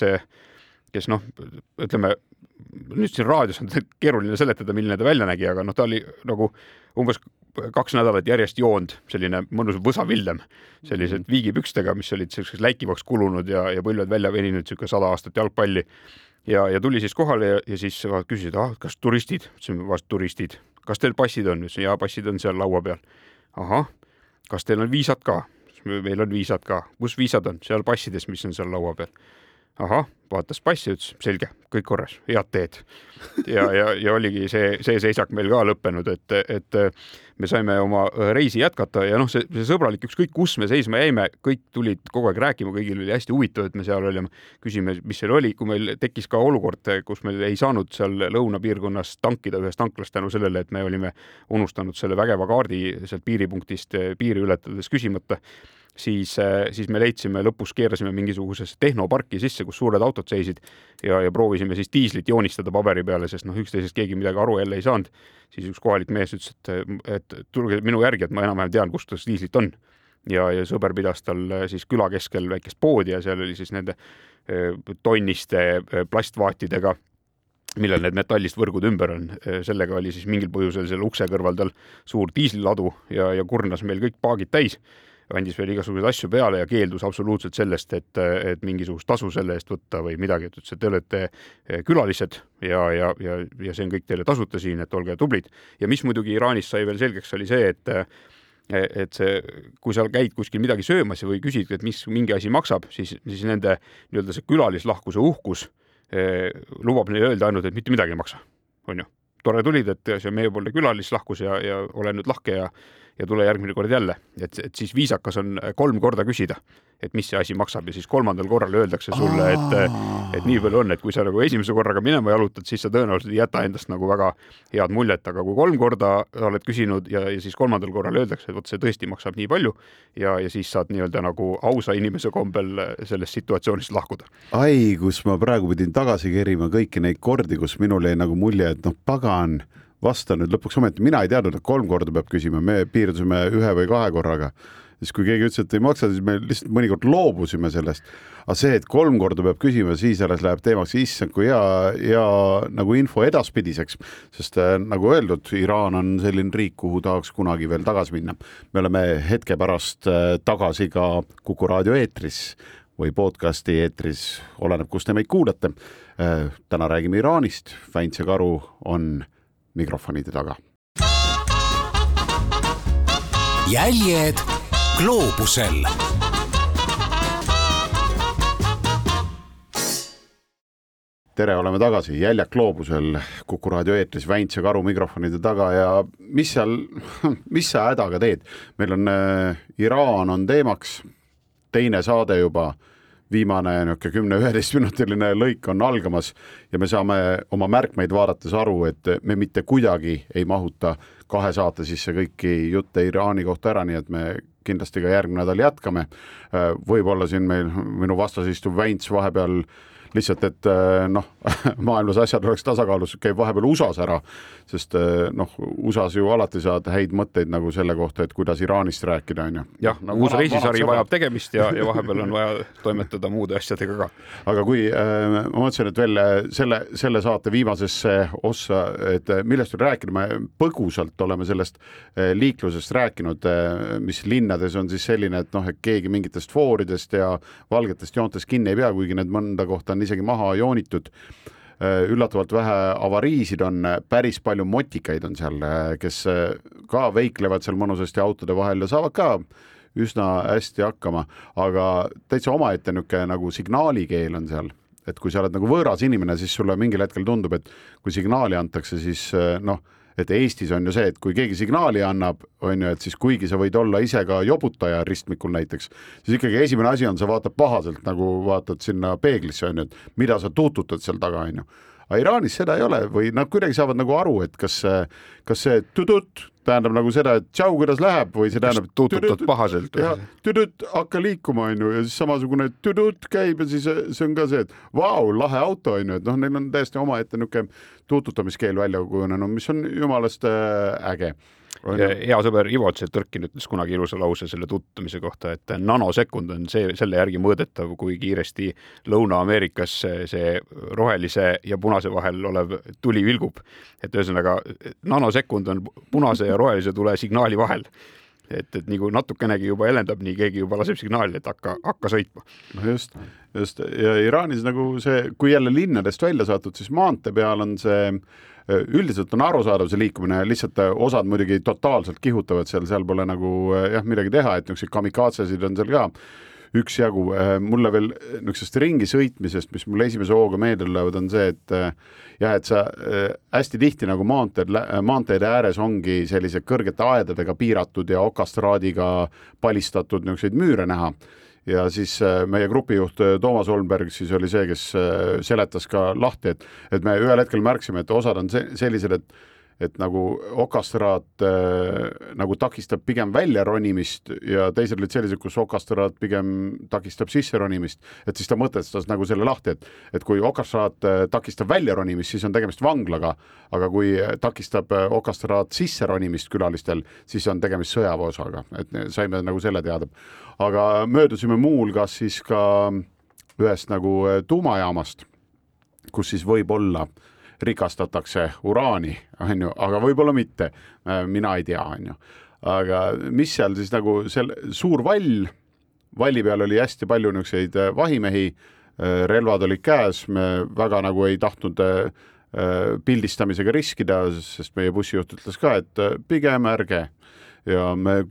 S4: kes noh, ütleme nüüd siin raadios on keeruline seletada, milline ta välja nägi, aga noh, ta oli nagu umbes kaks nädalat järjest joonud, selline mõnus võsavillem, sellised mhm. viigipükstega, mis olid selliseks läikivaks kulunud ja, ja põlved välja veninud, niisugune sada aastat jalgpalli. ja, ja tuli siis kohale ja, ja siis küsisid, ah, kas turistid, ütlesime vast turistid, kas teil passid on? ütlesin, jaa, passid on seal laua peal. ahah, kas teil on viisad ka? meil on viisad ka. kus viisad on? seal passides, mis on seal laua peal ahah, vaatas passi, ütles selge, kõik korras, head teed. ja, ja, ja oligi see, see seisak meil ka lõppenud, et, et me saime oma reisi jätkata ja noh, see, see sõbralik, ükskõik kus me seisma jäime, kõik tulid kogu aeg rääkima, kõigil oli hästi huvitav, et me seal olime. küsime, mis seal oli, kui meil tekkis ka olukord, kus meil ei saanud seal lõunapiirkonnas tankida ühes tanklas tänu sellele, et me olime unustanud selle vägeva kaardi sealt piiripunktist piiri ületades küsimata siis, äh, siis me leidsime, lõpus keerasime mingisugusesse tehnoparki sisse, kus suured autod seisid ja, ja proovisime siis diislit joonistada paberi peale, sest noh, üksteisest keegi midagi aru jälle ei saanud. siis üks kohalik mees ütles, et, et tulge minu järgi, et ma enam-vähem tean, kus tas diislit on. ja, ja sõber pidas tal äh, siis küla keskel väikest poodi ja seal oli siis nende äh, tonniste plastvaatidega millel need metallist võrgud ümber on, sellega oli siis mingil põhjusel selle ukse kõrval tal suur diisliladu ja, ja kurnas meil kõik paagid täis andis veel igasuguseid asju peale ja keeldus absoluutselt sellest, et, et mingisugust tasu selle eest võtta või midagi, et ütles, et te olete eh, külalised ja, ja, ja, ja see on kõik teile tasuta siin, et olge tublid. ja mis muidugi Iraanis sai veel selgeks, oli see, et et see, kui sa käid kuskil midagi söömas või küsid, et mis mingi asi maksab, siis, siis nende nii-öelda see külalislahkuse uhkus eh, lubab neile öelda ainult, et mitte midagi ei maksa on ju. tore tulid, et see meiepoolne külalis lahkus ja, ja ole nüüd lahke ja ja tule järgmine kord jälle, et, et siis viisakas on kolm korda küsida, et mis see asi maksab ja siis kolmandal korral öeldakse sulle, et, et nii palju on, et kui sa nagu esimese korraga minema jalutad, siis sa tõenäoliselt ei jäta endast nagu väga head muljet, aga kui kolm korda oled küsinud ja, ja siis kolmandal korral öeldakse, et vot see tõesti maksab nii palju ja, ja siis saad nii-öelda nagu ausa inimese kombel sellest situatsioonist lahkuda.
S3: ai, kus ma praegu pidin tagasi kerima kõiki neid kordi, kus minul jäi nagu mulje, et noh, pagan vasta nüüd lõpuks ometi, mina ei teadnud, et kolm korda peab küsima, me piirdusime ühe või kahe korraga. siis kui keegi ütles, et ei maksa, siis me lihtsalt mõnikord loobusime sellest. aga see, et kolm korda peab küsima, siis alles läheb teemaks, issand, kui hea, hea nagu info edaspidiseks, sest äh, nagu öeldud, Iraan on selline riik, kuhu tahaks kunagi veel tagasi minna. me oleme hetke pärast äh, tagasi ka Kuku raadio eetris või podcasti eetris, oleneb, kus te meid kuulate. Äh, täna räägime Iraanist, Väints ja Karu on mikrofonide taga.
S2: jäljed gloobusel.
S3: Tere, oleme tagasi, Jäljak gloobusel. Kuku raadio eetris, Väints ja Karu mikrofonide taga ja mis seal, mis sa hädaga teed? meil on äh, Iraan on teemaks, teine saade juba viimane niisugune kümne-üheteistminutiline lõik on algamas ja me saame oma märkmeid vaadates aru, et me mitte kuidagi ei mahuta kahe saate sisse kõiki jutte Iraani kohta ära, nii et me kindlasti ka järgmine nädal jätkame. võib-olla siin meil minu vastas istuv Väints vahepeal lihtsalt, et eh, noh, maailmas asjad oleks tasakaalus, käib vahepeal USA-s ära, sest eh, noh, USA-s ju alati saad häid mõtteid nagu selle kohta, et kuidas Iraanist rääkida, on ju.
S4: jah nagu, uus reisisari vajab tegemist ja, ja vahepeal on vaja toimetada muude asjadega ka.
S3: aga kui äh, ma mõtlesin, et veel selle, selle saate viimasesse ossa, et millest veel rääkida, me põgusalt oleme sellest äh, liiklusest rääkinud äh,, mis linnades on siis selline, et noh, et keegi mingitest fooridest ja valgetest joontest kinni ei pea, kuigi need mõnda kohta on isegi maha joonitud. Äh, üllatavalt vähe avariisid on, päris palju motikaid on seal, äh, kes äh, ka veiklevad seal mõnusasti autode vahel ja saavad ka üsna hästi hakkama, aga täitsa omaette niisugune nagu signaalikeel on seal, et kui sa oled nagu võõras inimene, siis sulle mingil hetkel tundub, et kui signaali antakse, siis noh et Eestis on ju see, et kui keegi signaali annab, on ju, et siis kuigi sa võid olla ise ka jobutaja ristmikul näiteks, siis ikkagi esimene asi on, sa vaatad pahaselt nagu vaatad sinna peeglisse, on ju, et mida sa tuututad seal taga, on ju aga Iraanis seda ei ole või nad kuidagi saavad nagu aru, et kas, kas see tudut tähendab nagu seda, et tšau, kuidas läheb või see tähendab.
S4: tuututad pahaselt.
S3: tudut, hakka liikuma, onju, ja siis samasugune tudut käib ja siis see on ka see, et vau, lahe auto onju, et noh, neil on täiesti omaette niisugune tuututamiskeel välja kujunenud, mis on jumalast äh, äge
S4: hea sõber Ivo Tšetõrkin ütles kunagi ilusa lause selle tutvumise kohta, et nanosekund on see, selle järgi mõõdetav, kui kiiresti Lõuna-Ameerikas see rohelise ja punase vahel olev tuli vilgub. et ühesõnaga nanosekund on punase ja rohelise tule signaali vahel et, et nagu natukenegi juba helendab, nii keegi juba laseb signaali, et hakka, hakka sõitma.
S3: no just, just ja Iraanis nagu see, kui jälle linnadest välja satud, siis maantee peal on see üldiselt on arusaadav see liikumine, lihtsalt äh, osad muidugi totaalselt kihutavad seal, seal pole nagu äh, jah, midagi teha, et niisuguseid kamikaatsesid on seal ka üksjagu. Äh, mulle veel niisugusest ringi sõitmisest, mis mulle esimese hooga meelde tulevad, on see, et jah, et sa hästi tihti nagu maanteed, maanteede ääres ongi sellised kõrgete aedadega piiratud ja okastraadiga palistatud niisuguseid müüre näha ja siis äh, meie grupijuht äh, Toomas Olmberg siis oli see, kes äh, seletas ka lahti, et, et me ühel hetkel märkasime, et osad on sellised, et et nagu okastraat äh, nagu takistab pigem välja ronimist ja teised olid sellised, kus okastraat pigem takistab sisse ronimist, et siis ta mõtestas nagu selle lahti, et et kui okastraat äh, takistab välja ronimist, siis on tegemist vanglaga, aga kui takistab äh, okastraat sisse ronimist külalistel, siis on tegemist sõjaväeosaga, et saime nagu selle teada. aga möödusime muuhulgas siis ka ühest nagu äh, tuumajaamast, kus siis võib olla äh, rikastatakse uraani, on ju, aga võib-olla mitte. Äh, mina ei tea, on ju. aga mis seal siis nagu seal suur vall, valli peal oli hästi palju niisuguseid äh, vahimehi, äh, relvad olid käes, me väga nagu ei tahtnud pildistamisega riskida, sest meie bussijuht ütles ka, et pigem ärge ja me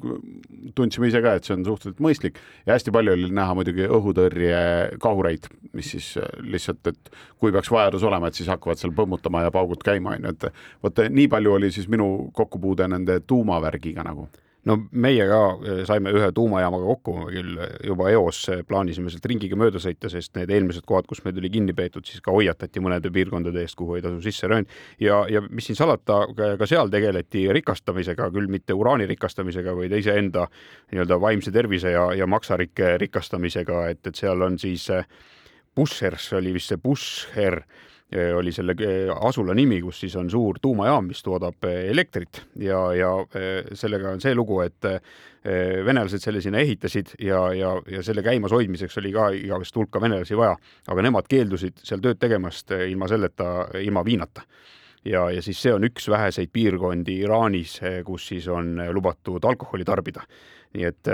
S3: tundsime ise ka, et see on suhteliselt mõistlik. Ja hästi palju oli näha muidugi õhutõrjekahureid, mis siis äh, lihtsalt, et kui peaks vajadus olema, et siis hakkavad seal põmmutama ja paugud käima, on ju, et vot nii palju oli siis minu kokkupuude nende tuumavärgiga nagu
S4: no meie ka eh, saime ühe tuumajaamaga kokku, küll juba eos plaanisime sealt ringiga mööda sõita, sest need eelmised kohad, kus meid oli kinni peetud, siis ka hoiatati mõnede piirkondade eest, kuhu ei tasu sisse röön. ja, ja mis siin salata, ka seal tegeleti rikastamisega, küll mitte uraani rikastamisega, vaid iseenda nii-öelda vaimse tervise ja, ja maksarike rikastamisega, et, et seal on siis Bushers oli vist see Busher oli selle asula nimi, kus siis on suur tuumajaam, mis toodab elektrit. Ja, ja sellega on see lugu, et venelased selle sinna ehitasid ja, ja, ja selle käimas hoidmiseks oli ka igavest hulka venelasi vaja, aga nemad keeldusid seal tööd tegemast ilma selleta, ilma viinata. Ja, ja siis see on üks väheseid piirkondi Iraanis, kus siis on lubatud alkoholi tarbida nii et,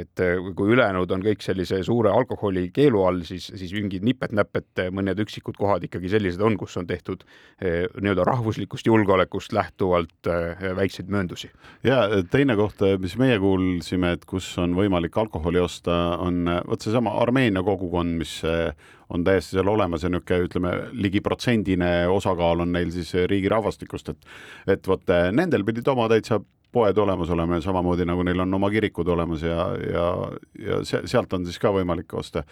S4: et kui ülejäänud on kõik sellise suure alkoholi keelu all, siis, siis mingid nipet-näpet, mõned üksikud kohad ikkagi sellised on, kus on tehtud eh, nii-öelda rahvuslikust julgeolekust lähtuvalt eh, väikseid mööndusi.
S3: ja teine koht, mis meie kuulsime, et kus on võimalik alkoholi osta, on vot seesama Armeenia kogukond, mis eh, on täiesti seal olemas ja niisugune, ütleme, ligi protsendine osakaal on neil siis riigi rahvastikust, et et vot nendel pidid oma täitsa poed olemas olema ja samamoodi nagu neil on oma kirikud olemas ja, ja, ja sealt on siis ka võimalik osta.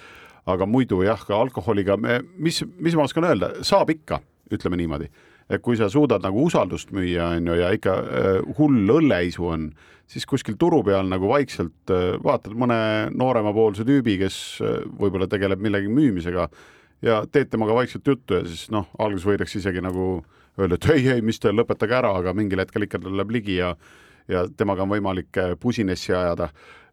S3: aga muidu jah, ka alkoholiga me, mis, mis ma oskan öelda, saab ikka, ütleme niimoodi, et kui sa suudad nagu usaldust müüa, on ju, ja ikka äh, hull õlleisu on, siis kuskil turu peal nagu vaikselt äh, vaatad mõne nooremapoolse tüübi, kes äh, võib-olla tegeleb millegi müümisega ja teed temaga vaikselt juttu ja siis noh, alguses võidakse isegi nagu öelda, et ei, ei, mis te lõpetage ära, aga mingil hetkel ikka ta läheb ligi ja ja temaga on võimalik äh, pusinessi ajada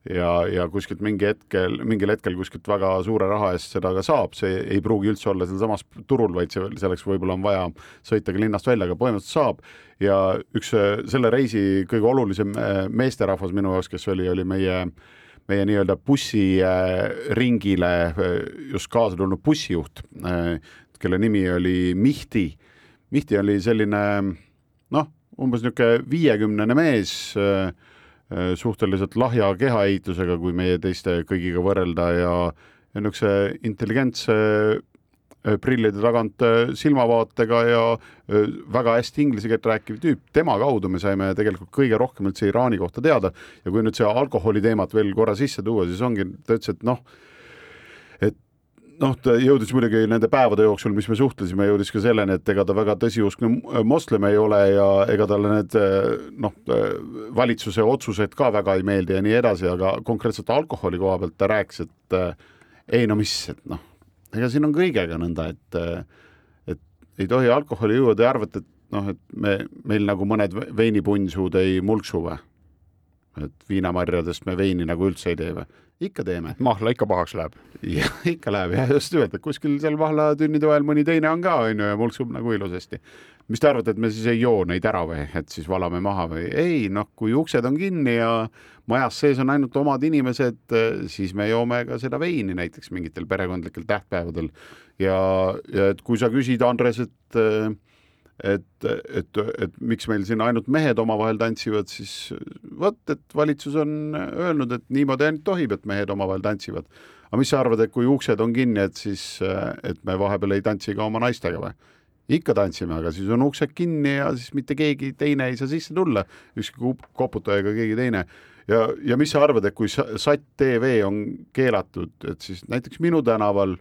S3: ja, ja kuskilt mingi hetkel, mingil hetkel kuskilt väga suure raha eest seda ka saab, see ei pruugi üldse olla sealsamas turul, vaid see, selleks võib-olla on vaja sõitagi linnast välja, aga põhimõtteliselt saab. ja üks äh, selle reisi kõige olulisem äh, meesterahvas minu jaoks, kes oli, oli meie meie nii-öelda bussiringile just kaasa tulnud bussijuht, kelle nimi oli Mihti. Mihti oli selline noh, umbes niisugune viiekümnene mees äh, äh, suhteliselt lahja kehaehitusega, kui meie teiste kõigiga võrrelda ja, ja niisuguse intelligentse äh, prillide tagant silmavaatega ja väga hästi inglise keelt rääkiv tüüp, tema kaudu me saime tegelikult kõige rohkem üldse Iraani kohta teada. Ja kui nüüd see alkoholi teemat veel korra sisse tuua, siis ongi, ta ütles, et noh, noh, ta jõudis muidugi nende päevade jooksul, mis me suhtlesime, jõudis ka selleni, et ega ta väga tõsiuskne moslem ei ole ja ega talle need noh, valitsuse otsused ka väga ei meeldi ja nii edasi, aga konkreetselt alkoholi koha pealt ta rääkis, et ei no mis, et noh, ega siin on kõigega nõnda, et et ei tohi alkoholi juua, te arvate, et noh, et me, meil nagu mõned veinipunnsuud ei mulksu või? et viinamarjadest me veini nagu üldse ei tee või? Ikka teeme.
S4: mahla ikka pahaks läheb.
S3: jah, ikka läheb jah, just nimelt, et kuskil seal mahlatünnide vahel mõni teine on ka, on ju, ja mulksub nagu ilusasti. mis te arvate, et me siis ei joo neid ära või, et siis valame maha või? ei, noh, kui uksed on kinni ja majas sees on ainult omad inimesed, siis me joome ka seda veini näiteks mingitel perekondlikel tähtpäevadel. ja, ja et kui sa küsid, Andres, et et, et, et miks meil siin ainult mehed omavahel tantsivad, siis vot, et valitsus on öelnud, et niimoodi ainult tohib, et mehed omavahel tantsivad. aga mis sa arvad, et kui uksed on kinni, et siis, et me vahepeal ei tantsi ka oma naistega või? ikka tantsime, aga siis on uksed kinni ja siis mitte keegi teine ei saa sisse tulla, ükski koputaja ega keegi teine. ja, ja mis sa arvad, et kui Satt TV on keelatud, et siis näiteks minu tänaval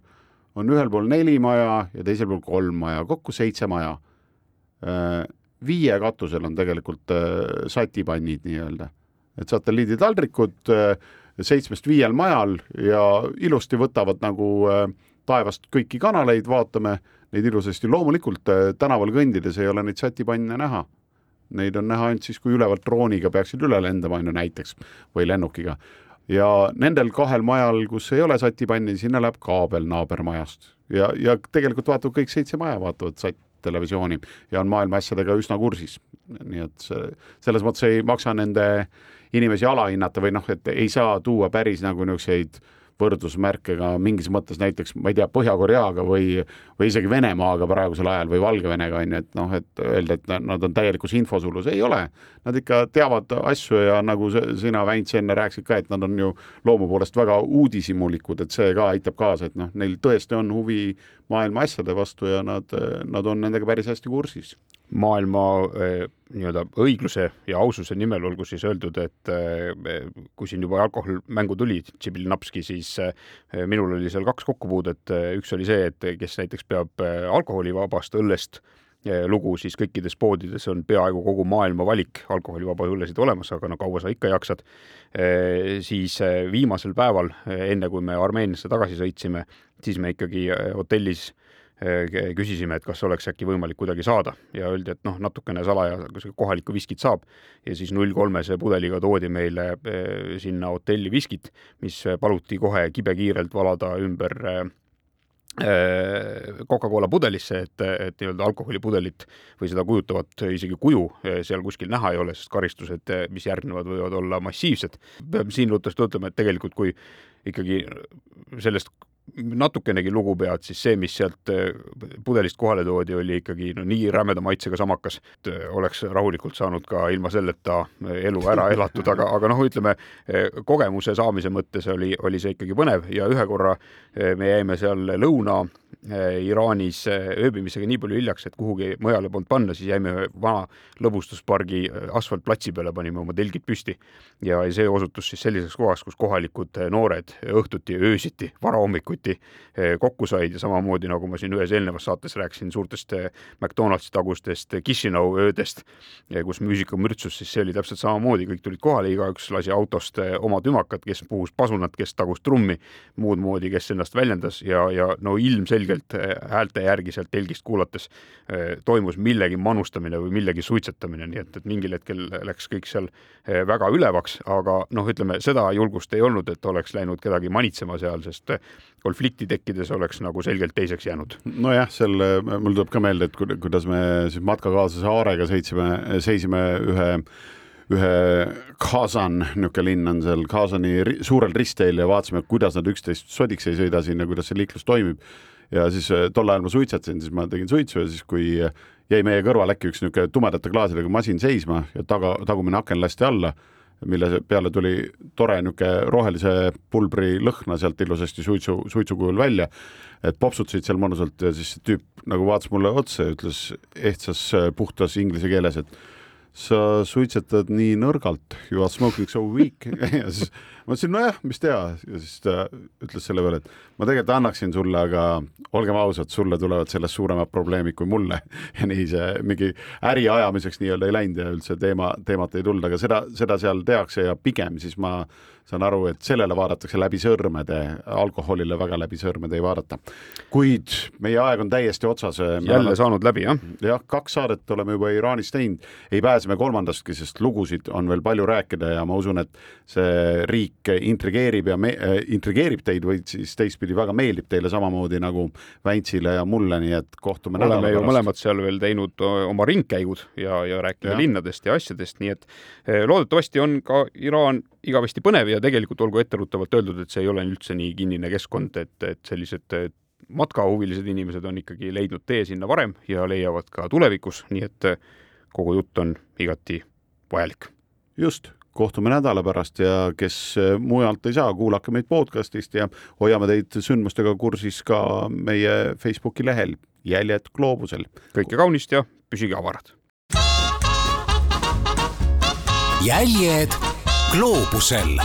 S3: on ühel pool neli maja ja teisel pool kolm maja, kokku seitse maja viie katusel on tegelikult äh, satipannid nii-öelda, et satelliiditaldrikud äh, seitsmest viiel majal ja ilusti võtavad nagu taevast kõiki kanaleid, vaatame neid ilusasti, loomulikult tänaval kõndides ei ole neid satipanne näha. Neid on näha ainult siis, kui ülevalt drooniga peaksid üle lendama, on ju näiteks, või lennukiga. ja nendel kahel majal, kus ei ole satipanni, sinna läheb kaabel naabermajast ja, ja tegelikult vaatab kõik seitse maja, vaatavad sat-, televisiooni ja on maailma asjadega üsna kursis. nii et see, selles mõttes ei maksa nende inimesi alahinnata või noh, et ei saa tuua päris nagu niisuguseid võrdusmärke ka mingis mõttes näiteks, ma ei tea, Põhja-Koreaga või, või isegi Venemaaga praegusel ajal või Valgevenega on ju, et noh, et öelda, et nad on täielikus infosulus, ei ole. Nad ikka teavad asju ja nagu sina, Väints, enne rääkisid ka, et nad on ju loomu poolest väga uudishimulikud, et see ka aitab kaasa, et noh, neil tõesti on huvi maailma asjade vastu ja nad, nad on nendega päris hästi kursis.
S4: Maailma eh, nii-öelda õigluse ja aususe nimel olgu siis öeldud, et eh, kui siin juba alkohol mängu tuli, Tšibilnapski, siis eh, minul oli seal kaks kokkupuudet, üks oli see, et kes näiteks peab alkoholivabast õllest lugu, siis kõikides poodides on peaaegu kogu maailma valik. Alkoholivaba õllesid olemas, aga no kaua sa ikka jaksad. siis viimasel päeval, enne kui me Armeeniasse tagasi sõitsime, siis me ikkagi hotellis küsisime, et kas oleks äkki võimalik kuidagi saada. Ja öeldi, et noh, natukene salaja kohalikku viskit saab. Ja siis null kolmese pudeliga toodi meile sinna hotelli viskit, mis paluti kohe kibekiirelt valada ümber Coca-Cola pudelisse, et, et nii-öelda alkoholipudelit või seda kujutavat isegi kuju seal kuskil näha ei ole, sest karistused, mis järgnevad, võivad olla massiivsed. peame siin rutast ütlema, et tegelikult kui ikkagi sellest natukenegi lugu pead, siis see, mis sealt äh, pudelist kohale toodi, oli ikkagi no nii rämeda maitsega samakas, et äh, oleks rahulikult saanud ka ilma selleta äh, elu ära elatud, aga, aga noh, ütleme kogemuse saamise mõttes oli, oli see ikkagi põnev ja ühe korra me jäime seal lõuna Iraanis ööbimisega nii palju hiljaks, et kuhugi mujale polnud panna, siis jäime vana lõbustuspargi asfaltplatsi peale, panime oma telgid püsti. Ja see osutus siis selliseks kohaks, kus kohalikud noored õhtuti, öösiti, varahommikuti kokku said. Ja samamoodi nagu ma siin ühes eelnevas saates rääkisin suurtest McDonaldsi tagustest Chisinau öödest, kus muusika mürtsus, siis see oli täpselt samamoodi, kõik tulid kohale, igaüks lasi autost oma tümakad, kes puhus pasunat, kes tagus trummi, muud moodi, kes ennast väljendas. Ja, ja no ilmselgelt selgelt eh, häälte järgi sealt telgist kuulates eh, toimus millegi manustamine või millegi suitsetamine, nii et, et mingil hetkel läks kõik seal eh, väga ülevaks, aga noh, ütleme seda julgust ei olnud, et oleks läinud kedagi manitsema seal, sest konflikti tekkides oleks nagu selgelt teiseks jäänud.
S3: nojah, selle, mul tuleb ka meelde, et kuidas me siis matkakaaslase Aarega sõitsime, seisime ühe ühe Kazan, niisugune linn on seal Kazani suurel ristteel ja vaatasime, kuidas nad üksteist sodiks ei sõida siin ja kuidas see liiklus toimib ja siis äh, tol ajal ma suitsetasin, siis ma tegin suitsu ja siis, kui äh, jäi meie kõrval äkki üks niisugune tumedate klaasidega masin seisma ja taga, tagumine aken lasti alla, mille peale tuli tore niisugune rohelise pulbri lõhna sealt ilusasti suitsu, suitsu kujul välja, et popsutasid seal mõnusalt ja siis tüüp nagu vaatas mulle otsa ja ütles ehtsas äh, puhtas inglise keeles, et sa suitsetad nii nõrgalt, you are smoking so weak ja siis ma ütlesin, nojah, mis teha ja siis ta ütles selle peale, et ma tegelikult annaksin sulle, aga olgem ausad, sulle tulevad sellest suuremad probleemid kui mulle. Ja nii see mingi äri ajamiseks nii-öelda ei läinud ja üldse teema, teemat ei tulnud, aga seda, seda seal tehakse ja pigem siis ma saan aru, et sellele vaadatakse läbi sõrmede, alkoholile väga läbi sõrmede ei vaadata. kuid meie aeg on täiesti otsas.
S4: jälle oleme, saanud läbi, jah?
S3: jah, kaks saadet oleme juba Iraanis teinud, ei pääse me kolmandastki, sest lugusid on veel palju rääkida ja ma usun, et see riik intrigeerib ja me, äh, intrigeerib teid või siis teistpidi väga meeldib teile samamoodi nagu Väntsile ja mulle, nii et kohtume
S4: oleme ju mõlemad seal veel teinud oma ringkäigud ja, ja rääkinud linnadest ja asjadest, nii et eh, loodetavasti on ka Iraan igavesti põnev ja tegelikult olgu etteruttavalt öeldud, et see ei ole üldse nii kinnine keskkond, et, et sellised matkahuvilised inimesed on ikkagi leidnud tee sinna varem ja leiavad ka tulevikus, nii et kogu jutt on igati vajalik.
S3: just, kohtume nädala pärast ja kes mujalt ei saa, kuulake meid podcastist ja hoiame teid sündmustega kursis ka meie Facebooki lehel Jäljed gloobusel.
S4: kõike kaunist ja püsige avarad.
S2: jäljed gloobusel